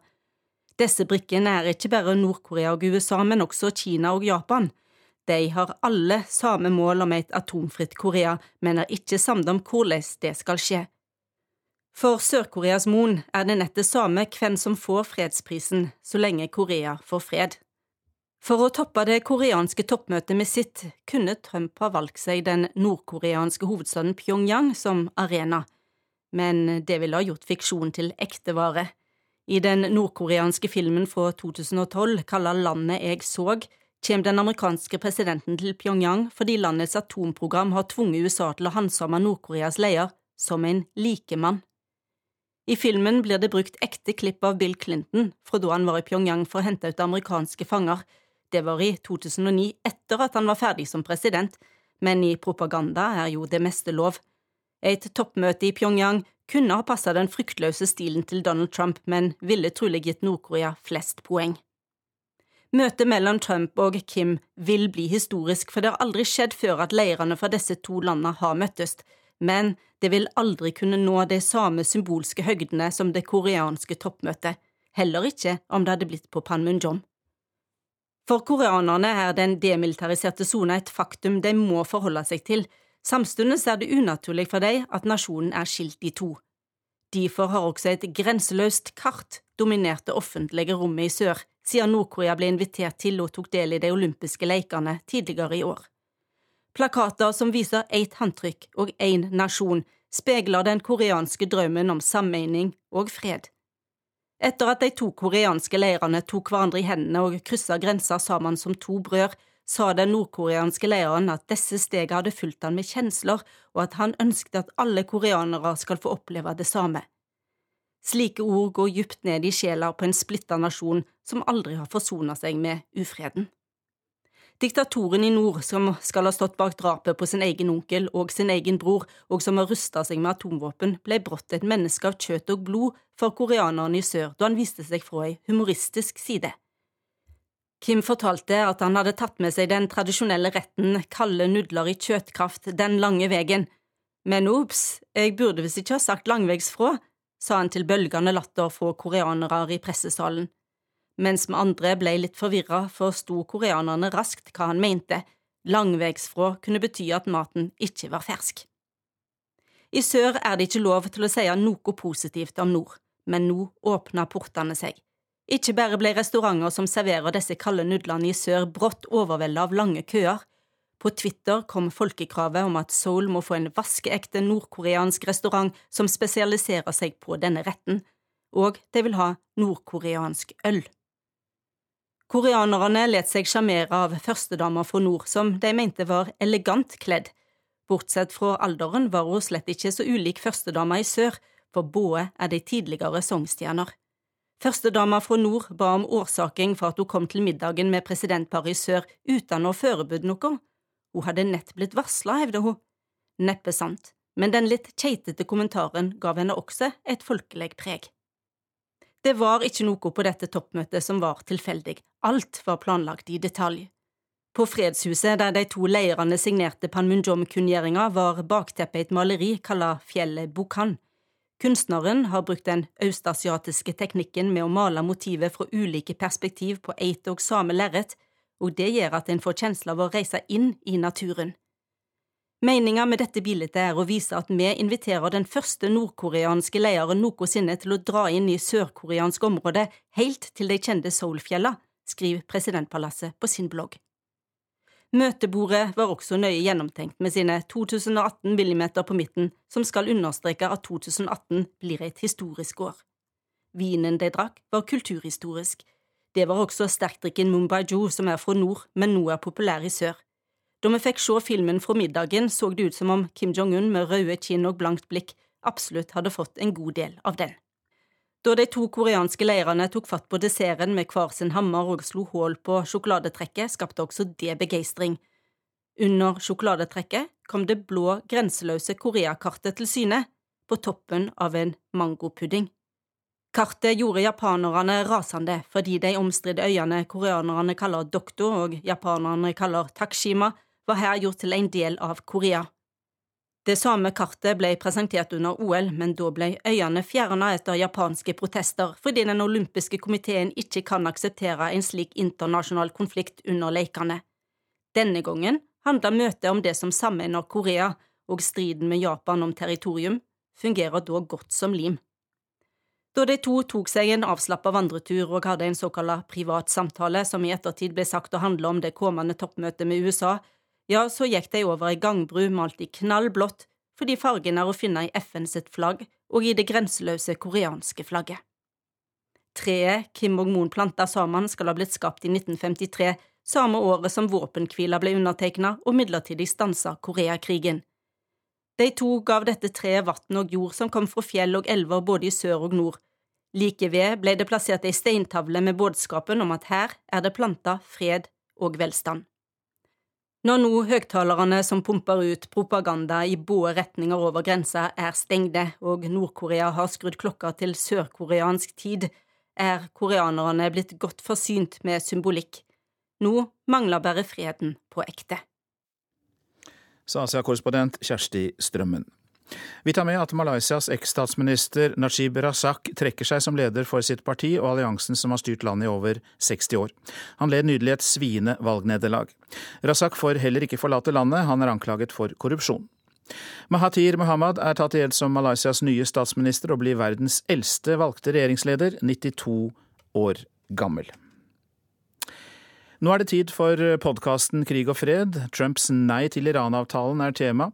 Disse brikkene er ikke bare Nord-Korea og USA, men også Kina og Japan. De har alle samme mål om et atomfritt Korea, men er ikke samlet om hvordan det skal skje. For Sør-Koreas Moon er det nett det samme hvem som får fredsprisen, så lenge Korea får fred. For å toppe det koreanske toppmøtet med sitt kunne Trump ha valgt seg den nordkoreanske hovedstaden Pyongyang som arena, men det ville ha gjort fiksjon til ekte vare. I den nordkoreanske filmen fra 2012 kalla Landet jeg så, kommer den amerikanske presidenten til Pyongyang fordi landets atomprogram har tvunget USA til å handsame Nord-Koreas leder som en likemann. I filmen blir det brukt ekte klipp av Bill Clinton fra da han var i Pyongyang for å hente ut amerikanske fanger. Det var i 2009, etter at han var ferdig som president, men i propaganda er jo det meste lov. Et toppmøte i Pyongyang kunne ha passa den fryktløse stilen til Donald Trump, men ville trolig gitt Nord-Korea flest poeng. Møtet mellom Trump og Kim vil bli historisk, for det har aldri skjedd før at leirene fra disse to landene har møttes, men det vil aldri kunne nå de samme symbolske høgdene som det koreanske toppmøtet, heller ikke om det hadde blitt på Panmunjom. For koreanerne er den demilitariserte sona et faktum de må forholde seg til, samtidig er det unaturlig for dem at nasjonen er skilt i to. Derfor har også et grenseløst kart dominert det offentlige rommet i sør, siden Nord-Korea ble invitert til og tok del i de olympiske lekene tidligere i år. Plakater som viser ett håndtrykk og én nasjon, speiler den koreanske drømmen om sammening og fred. Etter at de to koreanske leirene tok hverandre i hendene og kryssa grensa sammen som to brødre, sa den nordkoreanske leiren at disse stegene hadde fulgt han med kjensler, og at han ønsket at alle koreanere skal få oppleve det samme. Slike ord går dypt ned i sjela på en splitta nasjon som aldri har forsona seg med ufreden. Diktatoren i nord, som skal ha stått bak drapet på sin egen onkel og sin egen bror, og som har rusta seg med atomvåpen, ble brått et menneske av kjøtt og blod for koreanerne i sør da han viste seg fra ei humoristisk side. Kim fortalte at han hadde tatt med seg den tradisjonelle retten kalde nudler i kjøttkraft den lange vegen, men ops, jeg burde visst ikke ha sagt langveisfra, sa han til bølgende latter fra koreanere i pressesalen. Mens vi andre ble litt forvirra, forsto koreanerne raskt hva han mente, Langvegsfrå kunne bety at maten ikke var fersk. I sør er det ikke lov til å si noe positivt om nord, men nå åpna portene seg. Ikke bare ble restauranter som serverer disse kalde nudlene i sør brått overveldet av lange køer. På Twitter kom folkekravet om at Seoul må få en vaskeekte nordkoreansk restaurant som spesialiserer seg på denne retten, og de vil ha nordkoreansk øl. Koreanerne let seg sjarmere av førstedama fra nord, som de mente var elegant kledd. Bortsett fra alderen var hun slett ikke så ulik førstedama i sør, for både er de tidligere sangstjerner. Førstedama fra nord ba om årsaken for at hun kom til middagen med presidentparet i sør uten å ha noe. Hun hadde nett blitt varsla, hevder hun. Neppe sant, men den litt keitete kommentaren gav henne også et folkelig preg. Det var ikke noe på dette toppmøtet som var tilfeldig, alt var planlagt i detalj. På Fredshuset, der de to leirene signerte Panmunjom-kunngjøringa, var bakteppet et maleri kalla Fjellet Bukhan. Kunstneren har brukt den østasiatiske teknikken med å male motivet fra ulike perspektiv på eit og samme lerret, og det gjør at en får kjensla av å reise inn i naturen. Meninga med dette bildet er å vise at vi inviterer den første nordkoreanske lederen noensinne til å dra inn i sørkoreansk område helt til de kjente Seoul-fjella, skriver presidentpalasset på sin blogg. Møtebordet var også nøye gjennomtenkt med sine 2018 millimeter på midten, som skal understreke at 2018 blir et historisk år. Vinen de drakk, var kulturhistorisk. Det var også sterkdrikken Mumbai Joo, som er fra nord, men nå er populær i sør. Da vi fikk se filmen fra middagen, så det ut som om Kim Jong-un med røde kinn og blankt blikk absolutt hadde fått en god del av den. Da de to koreanske leirene tok fatt på desserten med hver sin hammer og slo hull på sjokoladetrekket, skapte også det begeistring. Under sjokoladetrekket kom det blå, grenseløse Koreakartet til syne, på toppen av en mangopudding. Kartet gjorde japanerne rasende fordi de omstridte øyene koreanerne kaller Dokto og japanerne kaller Takshima, var her gjort til en del av Korea. Det samme kartet ble presentert under OL, men da ble øyene fjerna etter japanske protester fordi Den olympiske komiteen ikke kan akseptere en slik internasjonal konflikt under lekene. Denne gangen handler møtet om det som sammener Korea, og striden med Japan om territorium fungerer da godt som lim. Da de to tok seg en avslappa vandretur og hadde en såkalt privat samtale, som i ettertid ble sagt å handle om det kommende toppmøtet med USA, ja, så gikk de over ei gangbru malt i knallblått, fordi fargen er å finne i FN sitt flagg og i det grenseløse koreanske flagget. Treet Kim Moon planta sammen skal ha blitt skapt i 1953, samme året som våpenhvila ble undertegna og midlertidig stansa Koreakrigen. De to gav dette treet vann og jord som kom fra fjell og elver både i sør og nord. Like ved ble det plassert ei steintavle med budskapen om at her er det planta fred og velstand. Når nå høgtalerne som pumper ut propaganda i både retninger over grensa, er stengte, og Nord-Korea har skrudd klokka til sørkoreansk tid, er koreanerne blitt godt forsynt med symbolikk. Nå mangler bare freden på ekte. Sa Asia-korrespondent Kjersti Strømmen. Vi tar med at Malaysias eksstatsminister Najib Razak trekker seg som leder for sitt parti og alliansen som har styrt landet i over 60 år. Han led nydelig et sviende valgnederlag. Razak får heller ikke forlate landet, han er anklaget for korrupsjon. Mahathir Mohamad er tatt i ed som Malaysias nye statsminister og blir verdens eldste valgte regjeringsleder, 92 år gammel. Nå er det tid for podkasten Krig og fred. Trumps nei til Iran-avtalen er tema,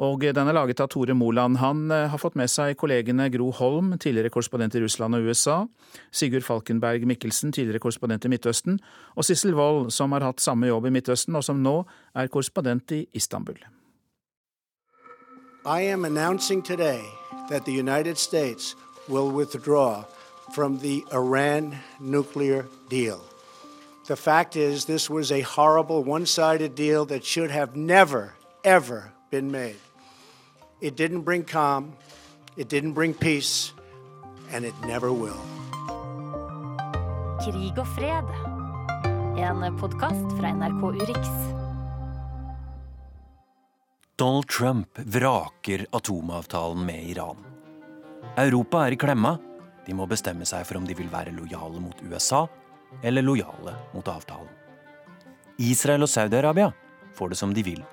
og den er laget av Tore Moland. Han eh, har fått med seg kollegene Gro Holm, tidligere korrespondent i Russland og USA, Sigurd Falkenberg Mikkelsen, tidligere korrespondent i Midtøsten, og Sissel Wold, som har hatt samme jobb i Midtøsten, og som nå er korrespondent i Istanbul. I am announcing today that the United States will Iran nuclear deal. The fact is, this was a horrible one sided deal that should have never, ever been made. It didn't bring calm, it didn't bring peace, and it never will. Krig og fred. En podkast fra NRK Urix. Donald Trump vraker atomavtalen med Iran. Europa er i klemma. De må bestemme seg for om de vil være lojale mot USA eller lojale mot avtalen. Israel og Saudi-Arabia får det som de vil,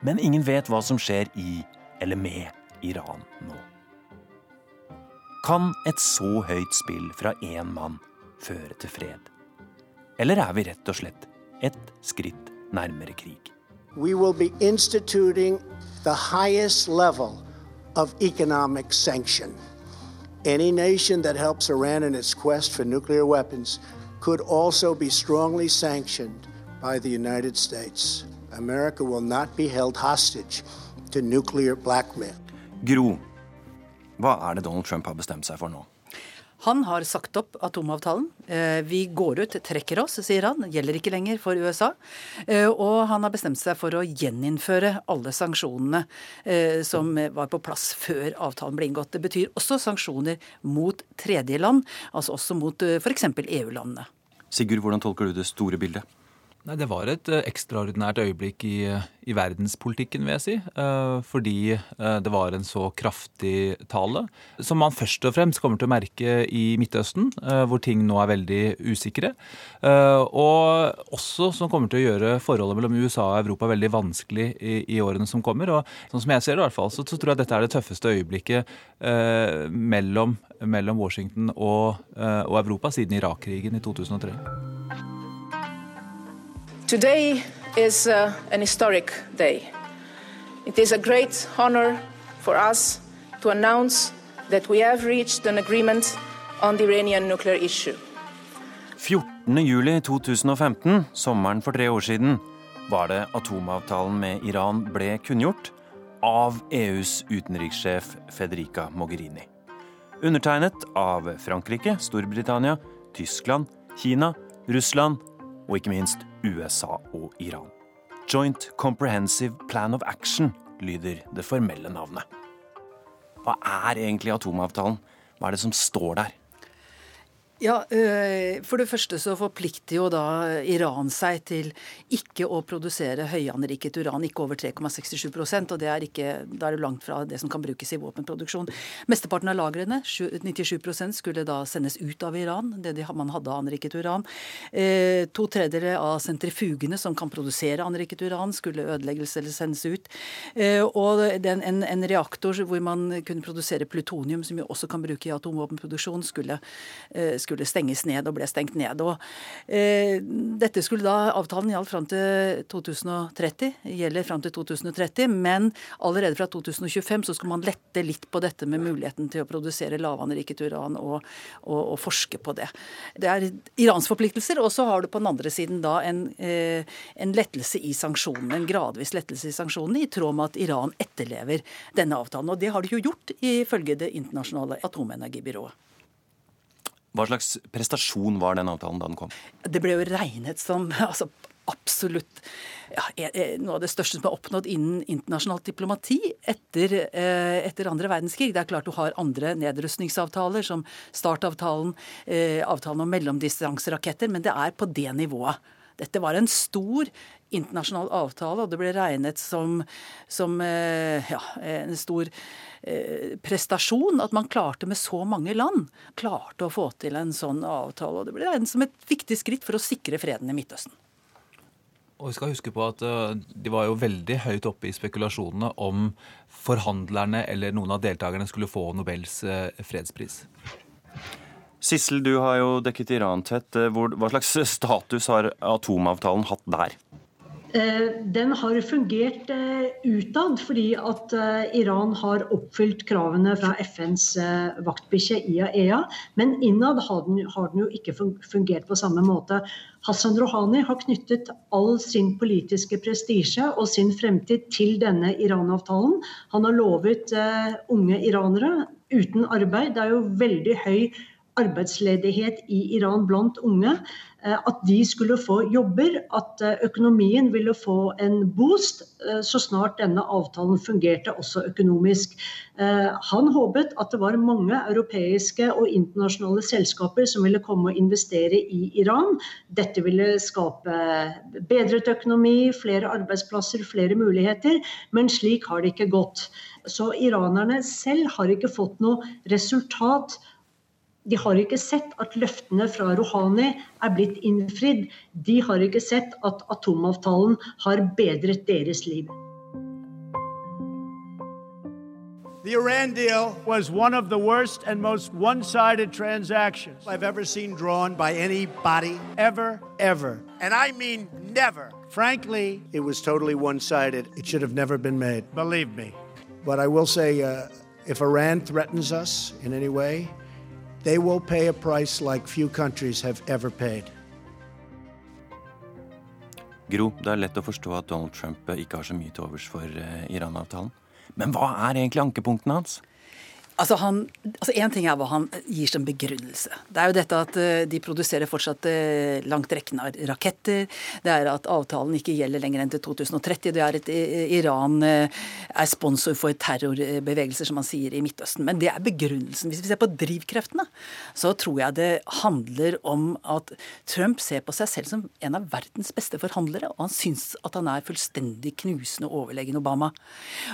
men ingen vet hva som skjer i eller med Iran nå. Kan et så høyt spill fra én mann føre til fred? Eller er vi rett og slett et skritt nærmere krig? We will be instituting the highest level of economic sanction. Any nation that helps Iran in its quest for nuclear weapons could also be strongly sanctioned by the United States. America will not be held hostage to nuclear blackmail. Gro, hva er det Donald Trump har bestemt seg for nå? Han har sagt opp atomavtalen. Eh, vi går ut, trekker oss, sier han. Gjelder ikke lenger for USA. Eh, og han har bestemt seg for å gjeninnføre alle sanksjonene eh, som var på plass før avtalen ble inngått. Det betyr også sanksjoner mot tredjeland, altså også mot f.eks. EU-landene. Sigurd, hvordan tolker du det store bildet? Nei, Det var et uh, ekstraordinært øyeblikk i, i, verdenspolitikken, vil jeg si. Uh, fordi det var en så kraftig tale, som man først og fremst kommer til å merke i Midtøsten, hvor ting nå er veldig usikre. og også som kommer til å gjøre forholdet mellom USA og Europa veldig vanskelig i, i årene som kommer. Og sånn som jeg ser det, i hvert fall, så, så tror jeg dette er det tøffeste øyeblikket mellom, mellom, Washington og, og Europa siden Irak-krigen i 2003. Today is uh, an historic day. It is a great honor for us to announce that we have reached an agreement on the Iranian nuclear issue. 14.07.2015, sommeren for tre år siden, var det atomavtalen med Iran ble kunngjort av EUs utenrikssjef Federica Mogherini. Undertegnet av Frankrike, Storbritannia, Tyskland, Kina, Russland og ikke minst USA og Iran. Joint Comprehensive Plan of Action lyder det formelle navnet. Hva er egentlig atomavtalen? Hva er det som står der? Ja, øh, For det første så forplikter jo da Iran seg til ikke å produsere høyanriket uran, ikke over 3,67% og det er ikke, Da er det langt fra det som kan brukes i våpenproduksjon. Mesteparten av lagrene, 97% skulle da sendes ut av Iran, det de, man hadde av anriket uran. Eh, to tredjedeler av sentrifugene som kan produsere anriket uran, skulle ødelegges eller sendes ut. Eh, og den, en, en, reaktor hvor man kunne produsere plutonium, som vi også kan bruke i atomvåpenproduksjon, skulle eh, skulle stenges ned og ble stengt ned. Og, eh, dette skulle da, Avtalen gjaldt fram til 2030, gjelder fram til 2030, men allerede fra 2025 så skal man lette litt på dette med muligheten til å produsere lavanriket uran og, og, og, forske på det. Det er Irans forpliktelser, og så har du på den andre siden da en, eh, en lettelse i sanksjonene, en gradvis lettelse i sanksjonene, i tråd med at Iran etterlever denne avtalen. Og det har de jo gjort, ifølge Det internasjonale atomenergibyrået. Hva slags prestasjon var den avtalen da den kom? Det ble jo regnet som [LAUGHS] altså, absolutt ja, noe av det største som er oppnådd innen internasjonalt diplomati etter, eh, etter andre verdenskrig. Det er klart du har andre nedrustningsavtaler, som startavtalen, eh, avtalen om mellomdistanseraketter, men det er på det nivået. Dette var en stor internasjonal avtale, og det ble regnet som, som eh, ja, en stor eh, prestasjon at man klarte med så mange land klarte å få til en sånn avtale. Og det ble regnet som et viktig skritt for å sikre freden i Midtøsten. Og vi skal huske på at uh, De var jo veldig høyt oppe i spekulasjonene om forhandlerne eller noen av deltakerne skulle få Nobels fredspris. Sissel, du har jo dekket Iran tett. Eh, hva slags status har atomavtalen hatt der? Eh, den har fungert eh, utad fordi at eh, Iran har oppfylt kravene fra FNs vaktbikkje IAEA. Men innad har den, har den jo ikke fungert på samme måte. Hassan Rouhani har knyttet all sin politiske prestisje og sin fremtid til denne Iran-avtalen. Han har lovet unge iranere uten arbeid. Det er jo veldig høy arbeidsledighet i Iran blant unge. Eh, at de skulle få jobber, at eh, økonomien ville få en boost eh, så snart denne avtalen fungerte også økonomisk. Han håpet at det var mange europeiske og internasjonale selskaper som ville komme og investere i Iran. Dette ville skape bedret økonomi, flere arbeidsplasser, flere muligheter. Men slik har det ikke gått. Så iranerne selv har ikke fått noe resultat de har ikke sett at løftene fra er blitt innfridd. De har ikke sett at atomavtalen har bedret deres liv. The Iran deal was one of the worst and most one sided transactions I've ever seen drawn by anybody, ever, ever. And I mean never. Frankly, it was totally one sided. It should have never been made, believe me. But I will say uh, if Iran threatens us in any way, They will pay a price like few countries have ever paid. Gro, det er lett å forstå at Donald Trump ikke har så mye til overs for eh, Iran-avtalen. Men hva er egentlig ankepunktene hans? Altså, han, altså En ting er hva han gir som begrunnelse. Det er jo dette at uh, de produserer fortsatt uh, langtrekkende raketter. Det er at avtalen ikke gjelder lenger enn til 2030. Det er at uh, Iran er sponsor for terrorbevegelser, som man sier i Midtøsten. Men det er begrunnelsen. Hvis vi ser på drivkreftene, så tror jeg det handler om at Trump ser på seg selv som en av verdens beste forhandlere, og han syns at han er fullstendig knusende overlegen Obama.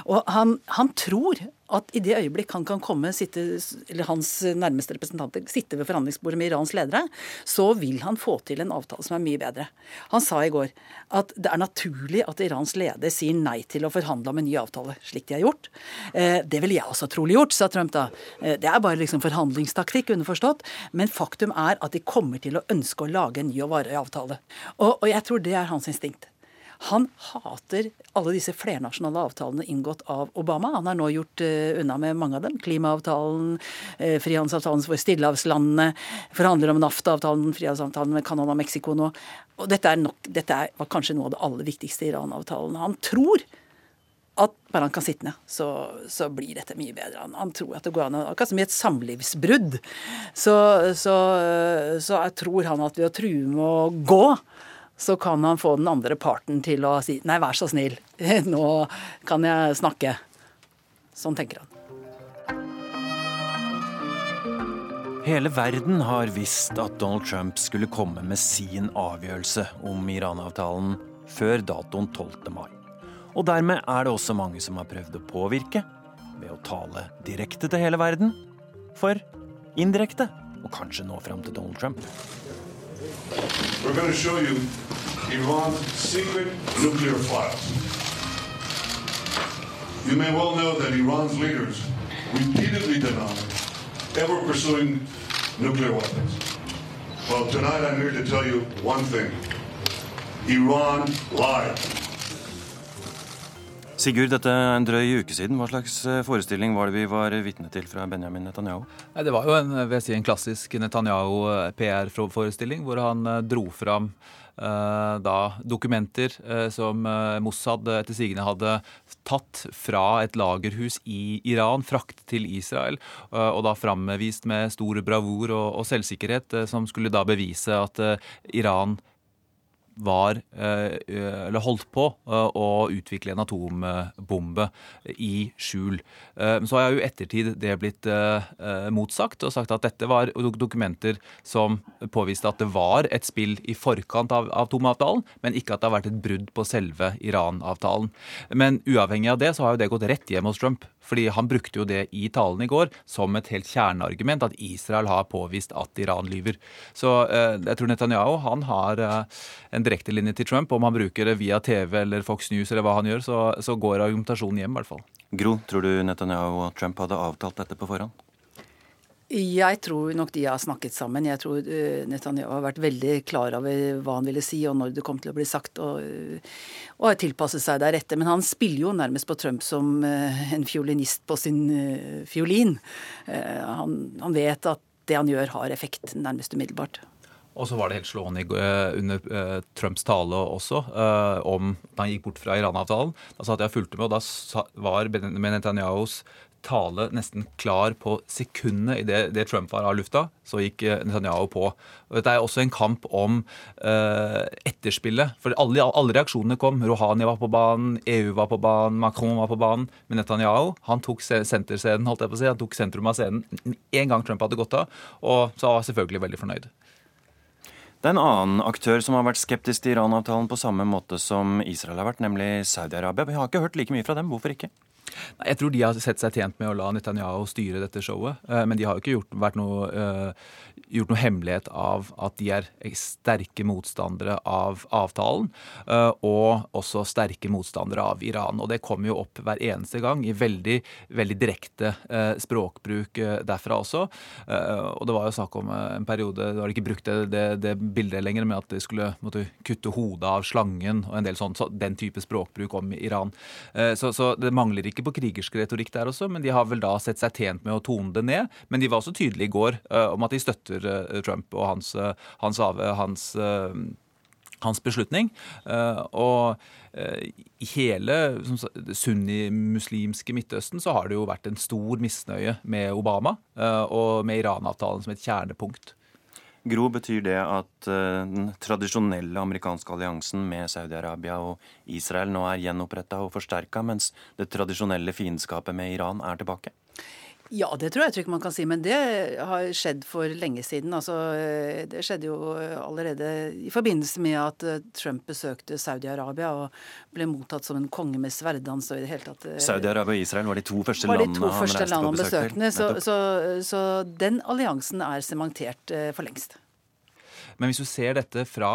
Og han, han tror at i det øyeblikk han kan komme, sitte, eller hans nærmeste representanter sitte ved forhandlingsbordet med Irans ledere, så vil han få til en avtale som er mye bedre. Han sa i går at det er naturlig at Irans leder sier nei til å forhandle om en ny avtale, slik de har gjort. Eh, det ville jeg også trolig gjort, sa Trump da. Eh, det er bare liksom forhandlingstaktikk, underforstått. Men faktum er at de kommer til å ønske å lage en ny og varig avtale. Og, og jeg tror det er hans instinkt. Han hater alle disse flernasjonale avtalene inngått av Obama. Han har nå gjort uh, unna med mange av dem. Klimaavtalen, uh, frihandelsavtalen for stillehavslandene, forhandler om NAFTA-avtalen, frihandelsavtalen med Canada og Mexico nå. Og dette, nok, dette er, var kanskje noe av det aller viktigste i Iran-avtalen. Han tror at bare han kan sitte ned, så, så, blir dette mye bedre. Han, han, tror at det går an, akkurat som i et samlivsbrudd. Så, så, så jeg tror han at ved å true med å gå, så kan han få den andre parten til å si nei, vær så snill, [LAUGHS] nå kan jeg snakke. Sånn tenker han. Hele verden har visst at Donald Trump skulle komme med sin avgjørelse om Iran-avtalen før datoen 12. mai. Og dermed er det også mange som har prøvd å påvirke ved å tale direkte til hele verden, for indirekte å kanskje nå fram til Donald Trump. We're going to show you Iran's secret nuclear files. You may well know that Iran's leaders repeatedly deny ever pursuing nuclear weapons. Well, tonight I'm here to tell you one thing. Iran lied. Sigurd, dette er en drøy uke siden. Hva slags eh, forestilling var det vi var vitne til fra Benjamin Netanyahu? Nei, det var jo en, si, en klassisk Netanyahu eh, PR-forestilling, hvor han eh, dro fram eh, da dokumenter eh, som Mossad etter sigende hadde tatt fra et lagerhus i Iran, fraktet til Israel, eh, og da framvist med stor bravur og, og selvsikkerhet, som skulle da bevise at Iran var, eller holdt på å utvikle en atombombe i skjul. Så har jeg jo ettertid det blitt motsagt og sagt at dette var dokumenter som påviste at det var et spill i forkant av atomavtalen, men ikke at det har vært et brudd på selve Iran-avtalen. Men uavhengig av det så har jo det gått rett hjem hos Trump. Fordi han brukte jo det i talen i går som et helt kjerneargument at Israel har påvist at Iran lyver. Så jeg tror Netanyahu han har en direktelinje til Trump. Om han bruker det via TV eller Fox News eller hva han gjør, så, så går argumentasjonen hjem, i hvert fall. Gro, tror du Netanyahu og Trump hadde avtalt dette på forhånd? Jeg tror nok de har snakket sammen. Jeg tror Netanyahu har vært veldig klar over hva han ville si og når det kom til å bli sagt, og, og har tilpasset seg deretter. Men han spiller jo nærmest på Trump som en fiolinist på sin fiolin. Han, han vet at det han gjør har effekt nærmest umiddelbart. Og så var det helt slående under Trumps tale også, om da han gikk bort fra Iran-avtalen. Da satt jeg og fulgte med, og da var Benjamin Netanyahus tale nesten klar på sekundene idet det Trump var av lufta, så gikk Netanyahu på. Og dette er også en kamp om eh, etterspillet. For alle, alle, reaksjonene kom. Rouhani var på banen, EU var på banen, Macron var på banen. Men Netanyahu han tok senterscenen, holdt jeg på å si. Han tok sentrum av scenen en gang Trump hadde gått av, og så var selvfølgelig veldig fornøyd. Det er en annen aktør som har vært skeptisk til Iran-avtalen på samme måte som Israel har vært, nemlig Saudi-Arabia. Vi har ikke hørt like mye fra dem. Hvorfor ikke? Jeg tror de har sett seg tjent med å la Netanyahu styre dette showet. Men de har jo ikke gjort, noe, gjort noe hemmelighet av at de er sterke motstandere av avtalen. Og også sterke motstandere av Iran. Og det kommer jo opp hver eneste gang i veldig, veldig direkte språkbruk derfra også. Og det var jo snakk om en periode, da har de ikke brukt det, det, det bildet lenger, med at de skulle måtte kutte hodet av slangen og en del sånn, så den type språkbruk om Iran. Så, så det mangler ikke på krigersk retorikk der også, men de har vel da sett seg tjent med å tone det ned. Men de var også tydelige i går om at de støtter Trump og hans, uh, hans, hans, hans beslutning. og i hele sunnimuslimske Midtøsten så har det jo vært en stor misnøye med Obama og med Iran-avtalen som et kjernepunkt. Gro, betyr det at den tradisjonelle amerikanske alliansen med Saudi-Arabia og Israel nå er gjenoppretta og forsterka, mens det tradisjonelle fiendskapet med Iran er tilbake? Ja, det tror jeg ikke man kan si, men det har skjedd for lenge siden. Altså, det skjedde jo allerede i forbindelse med at Trump besøkte Saudi-Arabia og ble mottatt som en konge med sverddans og i det hele tatt Saudi-Arabia og Israel var de to første var de landene to han første reiste landene på han besøk besøkte. til. Så, så, så den alliansen er sementert eh, for lengst. Men hvis du ser dette fra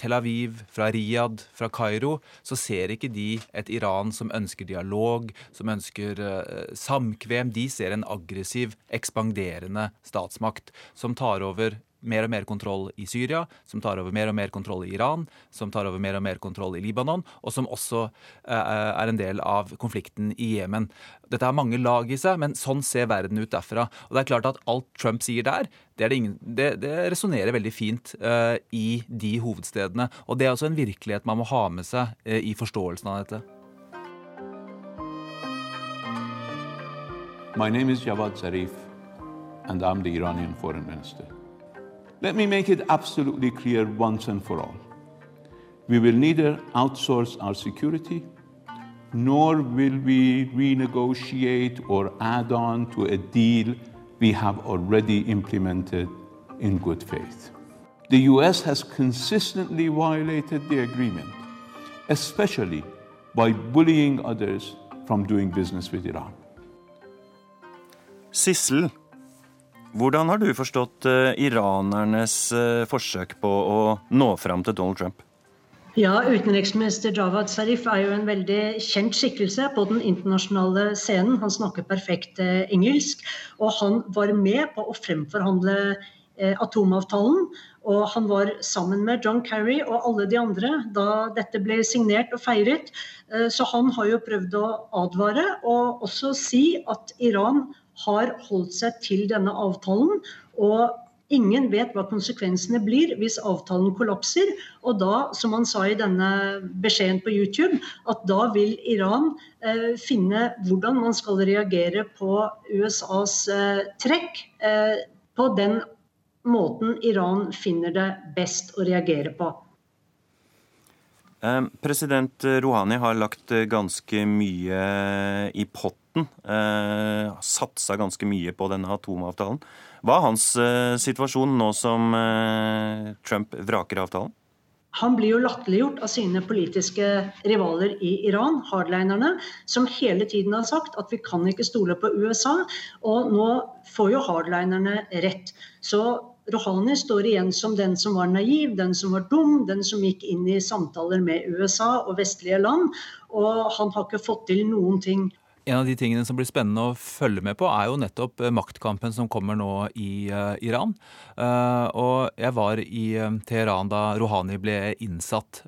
Tel Aviv, fra Riyadh, fra Kairo, så ser ikke de et Iran som ønsker dialog, som ønsker eh, samkvem. De ser en aggressiv, ekspanderende statsmakt som tar over mer og mer kontroll i Syria, som tar over mer og mer kontroll i Iran, som tar over mer og mer kontroll i Libanon, og som også eh, er en del av konflikten i Jemen. Dette har mange lag i seg, men sånn ser verden ut derfra. Og det er klart at alt Trump sier der, det, det, det, resonnerer veldig fint eh, i de hovedstedene. Og det er også en virkelighet man må ha med seg eh, i forståelsen av dette. My name is Javad Zarif, and I'm the Iranian foreign minister. Let me make it absolutely clear once and for all. We will neither outsource our security, nor will we renegotiate or add on to a deal we have already implemented in good faith. The US has consistently violated the agreement, especially by bullying others from doing business with Iran. Sissel, hvordan har du forstått eh, iranernes eh, forsøk på å nå fram til Donald Trump? Ja, Utenriksminister Javad Zarif er jo en veldig kjent skikkelse på den internasjonale scenen. Han snakker perfekt eh, engelsk, og han var med på å fremforhandle atomavtalen. Og han var sammen med John Kerry og alle de andre da dette ble signert og feiret. Så han har jo prøvd å advare og også si at Iran har holdt seg til denne avtalen. og Ingen vet hva konsekvensene blir hvis avtalen kollapser. Og da, som han sa i denne beskjeden på YouTube, at da vil Iran eh, finne hvordan man skal reagere på USAs eh, trekk eh, på den måten Iran finner det best å reagere på. President Rouhani har lagt ganske mye i potten. Satsa ganske mye på denne atomavtalen. Hva er hans situasjon nå som Trump vraker avtalen? Han blir jo latterliggjort av sine politiske rivaler i Iran, hardlinerne, som hele tiden har sagt at vi kan ikke stole på USA. Og nå får jo hardlinerne rett. Så Rouhani står igjen som den som var naiv, den som var dum, den som gikk inn i samtaler med USA og vestlige land. Og han har ikke fått til noen ting en av de tingene som blir spennende å følge med på, er jo nettopp eh, maktkampen som kommer nå i uh, Iran. Uh, og jeg var i uh, Teheran da Rouhani ble innsatt.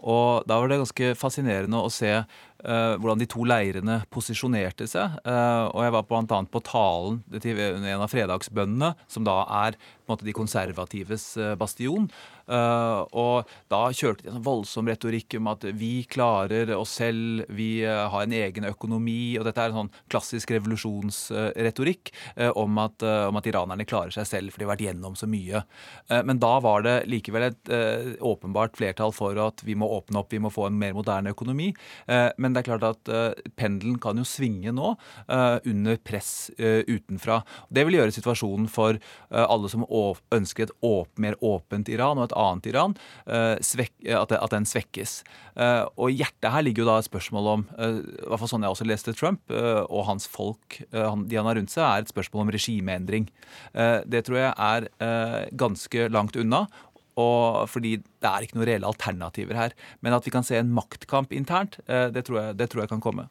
og da var det ganske fascinerende å se hvordan de to leirene posisjonerte seg. og jeg var bl.a. på talen til en av fredagsbønnene, som da er måte, de konservatives bastion. Uh, og da kjørte de en voldsom retorikk om at vi klarer oss selv, vi uh, har en egen økonomi. Og dette er en sånn klassisk revolusjonsretorikk uh, om, om, at iranerne klarer seg selv, for de har vært gjennom så mye. men da var det likevel et åpenbart flertall for at vi må åpne opp, vi må få en mer moderne økonomi. men det er klart at pendelen kan jo svinge nå under press utenfra. Det vil gjøre situasjonen for alle som ønsker et åp mer åpent Iran og et annet Iran, svek, at, den svekkes. Eh, og i hjertet her ligger jo da et spørsmål om, eh, i hvert fall sånn jeg også leste Trump og hans folk, de han har rundt seg, er et spørsmål om regimeendring. Det tror jeg er ganske langt unna. Og fordi det er ikke noen reelle alternativer her. Men at vi kan se en maktkamp internt, det tror jeg, det tror jeg kan komme.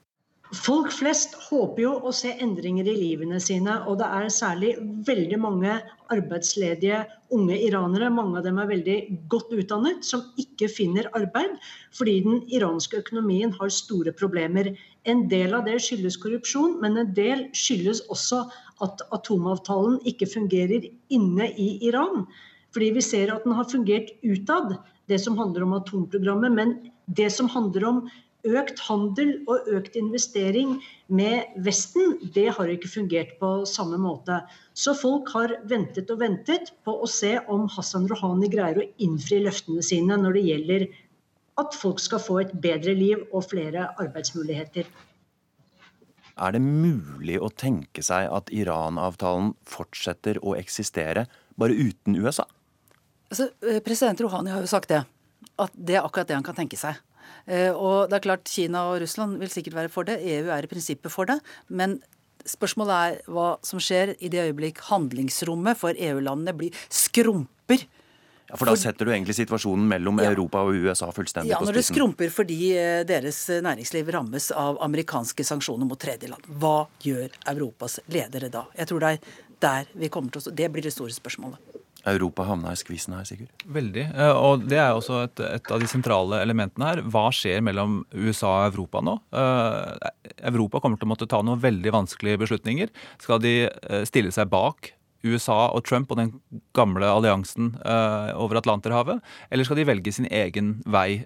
Folk flest håper jo å se endringer i livene sine, og det er særlig veldig mange arbeidsledige unge iranere, mange av dem er veldig godt utdannet, som ikke finner arbeid fordi den iranske økonomien har store problemer. En del av det skyldes korrupsjon, men en del skyldes også at atomavtalen ikke fungerer inne i Iran. Fordi vi ser at den har fungert utad, det som handler om atomprogrammet, men det som handler om økt handel og økt investering med Vesten, det har ikke fungert på samme måte. Så folk har ventet og ventet på å se om Hassan Rouhani greier å innfri løftene sine når det gjelder at folk skal få et bedre liv og flere arbeidsmuligheter. Er det mulig å tenke seg at Iran-avtalen fortsetter å eksistere, bare uten USA? Altså, eh, president Rouhani har jo sagt det. At det er akkurat det han kan tenke seg. Eh, og det er klart Kina og Russland vil sikkert være for det. EU er i prinsippet for det. Men spørsmålet er hva som skjer i det øyeblikk handlingsrommet for EU-landene blir skrumper. Ja, For da setter du egentlig situasjonen mellom ja. Europa og USA fullstendig ja, på spissen? Ja, når det skrumper fordi eh, deres næringsliv rammes av amerikanske sanksjoner mot tredjeland. Hva gjør Europas ledere da? Jeg tror det er der vi kommer til å Det blir det store spørsmålet. Europa havna i skvisen her, sikkert? Veldig. Eh, og det er også et, et, av de sentrale elementene her. Hva skjer mellom USA og Europa nå? Uh, Europa kommer til å måtte ta noen veldig vanskelige beslutninger. Skal de uh, stille seg bak USA og Trump og den gamle alliansen over Atlanterhavet? Eller skal de velge sin egen vei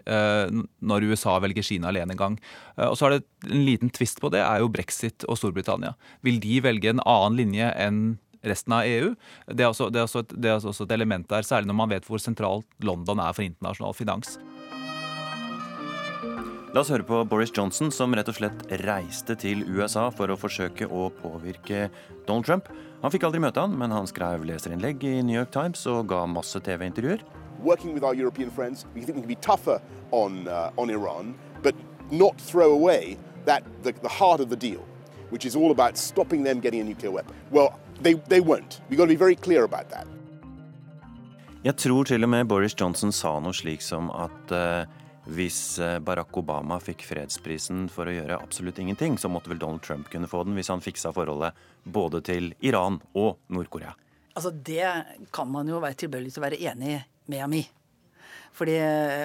når USA velger Kina alene en gang? og så er det en liten tvist på det, er jo brexit og Storbritannia. Vil de velge en annen linje enn resten av EU. Det er, også, det, er også et, det er også et element der, særlig når man vet hvor sentralt London er for internasjonal finans. La oss høre på Boris Johnson, som rett og slett reiste til USA for å forsøke å påvirke Donald Trump. Han fikk aldri møte han, men han skrev leserinnlegg i New York Times og ga masse TV-intervjuer. Working with our European friends, we think we can be tougher on, uh, on Iran, but not throw away that, the, the heart of the deal, which is all about stopping them getting a nuclear weapon. Well, They, they won't. We've got to be very clear about that. Jeg tror til og med Boris Johnson sa noe slik som at uh, hvis eh, Barack Obama fikk fredsprisen for å gjøre absolutt ingenting, så måtte vel Donald Trump kunne få den hvis han fiksa forholdet både til Iran og Nord-Korea. Altså Det kan man jo være tilbøyelig til å være enig med ham i. Fordi,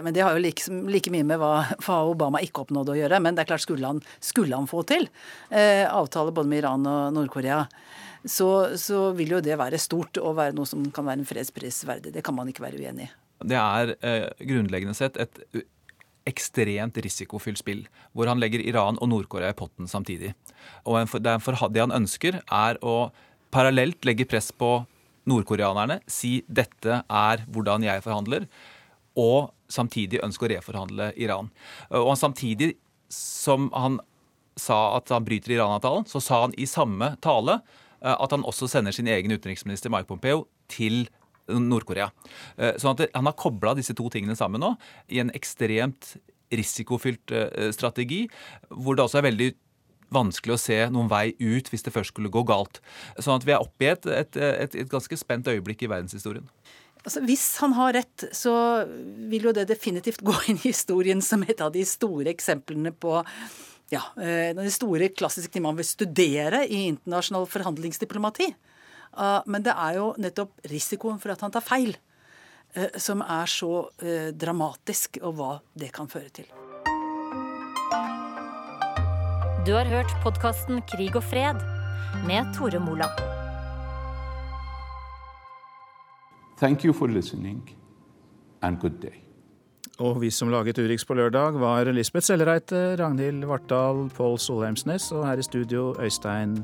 men det har jo like, like mye med hva, hva, Obama ikke oppnådde å gjøre. Men det er klart, skulle han, skulle han få til eh, avtale både med Iran og Nord-Korea, så, så, vil jo det være stort og være noe som kan være en fredspris verdig. Det kan man ikke være uenig i. Det er eh, grunnleggende sett et ekstremt risikofylt spill, hvor han legger Iran og Nord-Korea i potten samtidig. Og det, han ønsker, er å parallelt legge press på nordkoreanerne, si dette er hvordan jeg forhandler og samtidig ønske å reforhandle Iran. Og samtidig som han sa at han bryter Iran-avtalen, så sa han i samme tale at han også sender sin egen utenriksminister Mike Pompeo til Nord-Korea. Sånn at Han har kobla disse to tingene sammen nå i en ekstremt risikofylt strategi, hvor det også er veldig vanskelig å se noen vei ut hvis det først skulle gå galt. Sånn at vi er oppe i et, et, et, et ganske spent øyeblikk i verdenshistorien. Altså, hvis han har rett, så vil jo det definitivt gå inn i historien som et av de store eksemplene på ja, eh, de store klassiske tingene man vil studere i internasjonal forhandlingsdiplomati. Ah, men det er jo nettopp risikoen for at han tar feil, eh, som er så eh, dramatisk, og hva det kan føre til. Du har hørt podkasten Krig og fred med Tore Moland. Thank you for listening, and good day. Og vi som laget Urix på lørdag, var Lisbeth Sellereite, Ragnhild Vartdal, Pål Solheimsnes og her i studio Øystein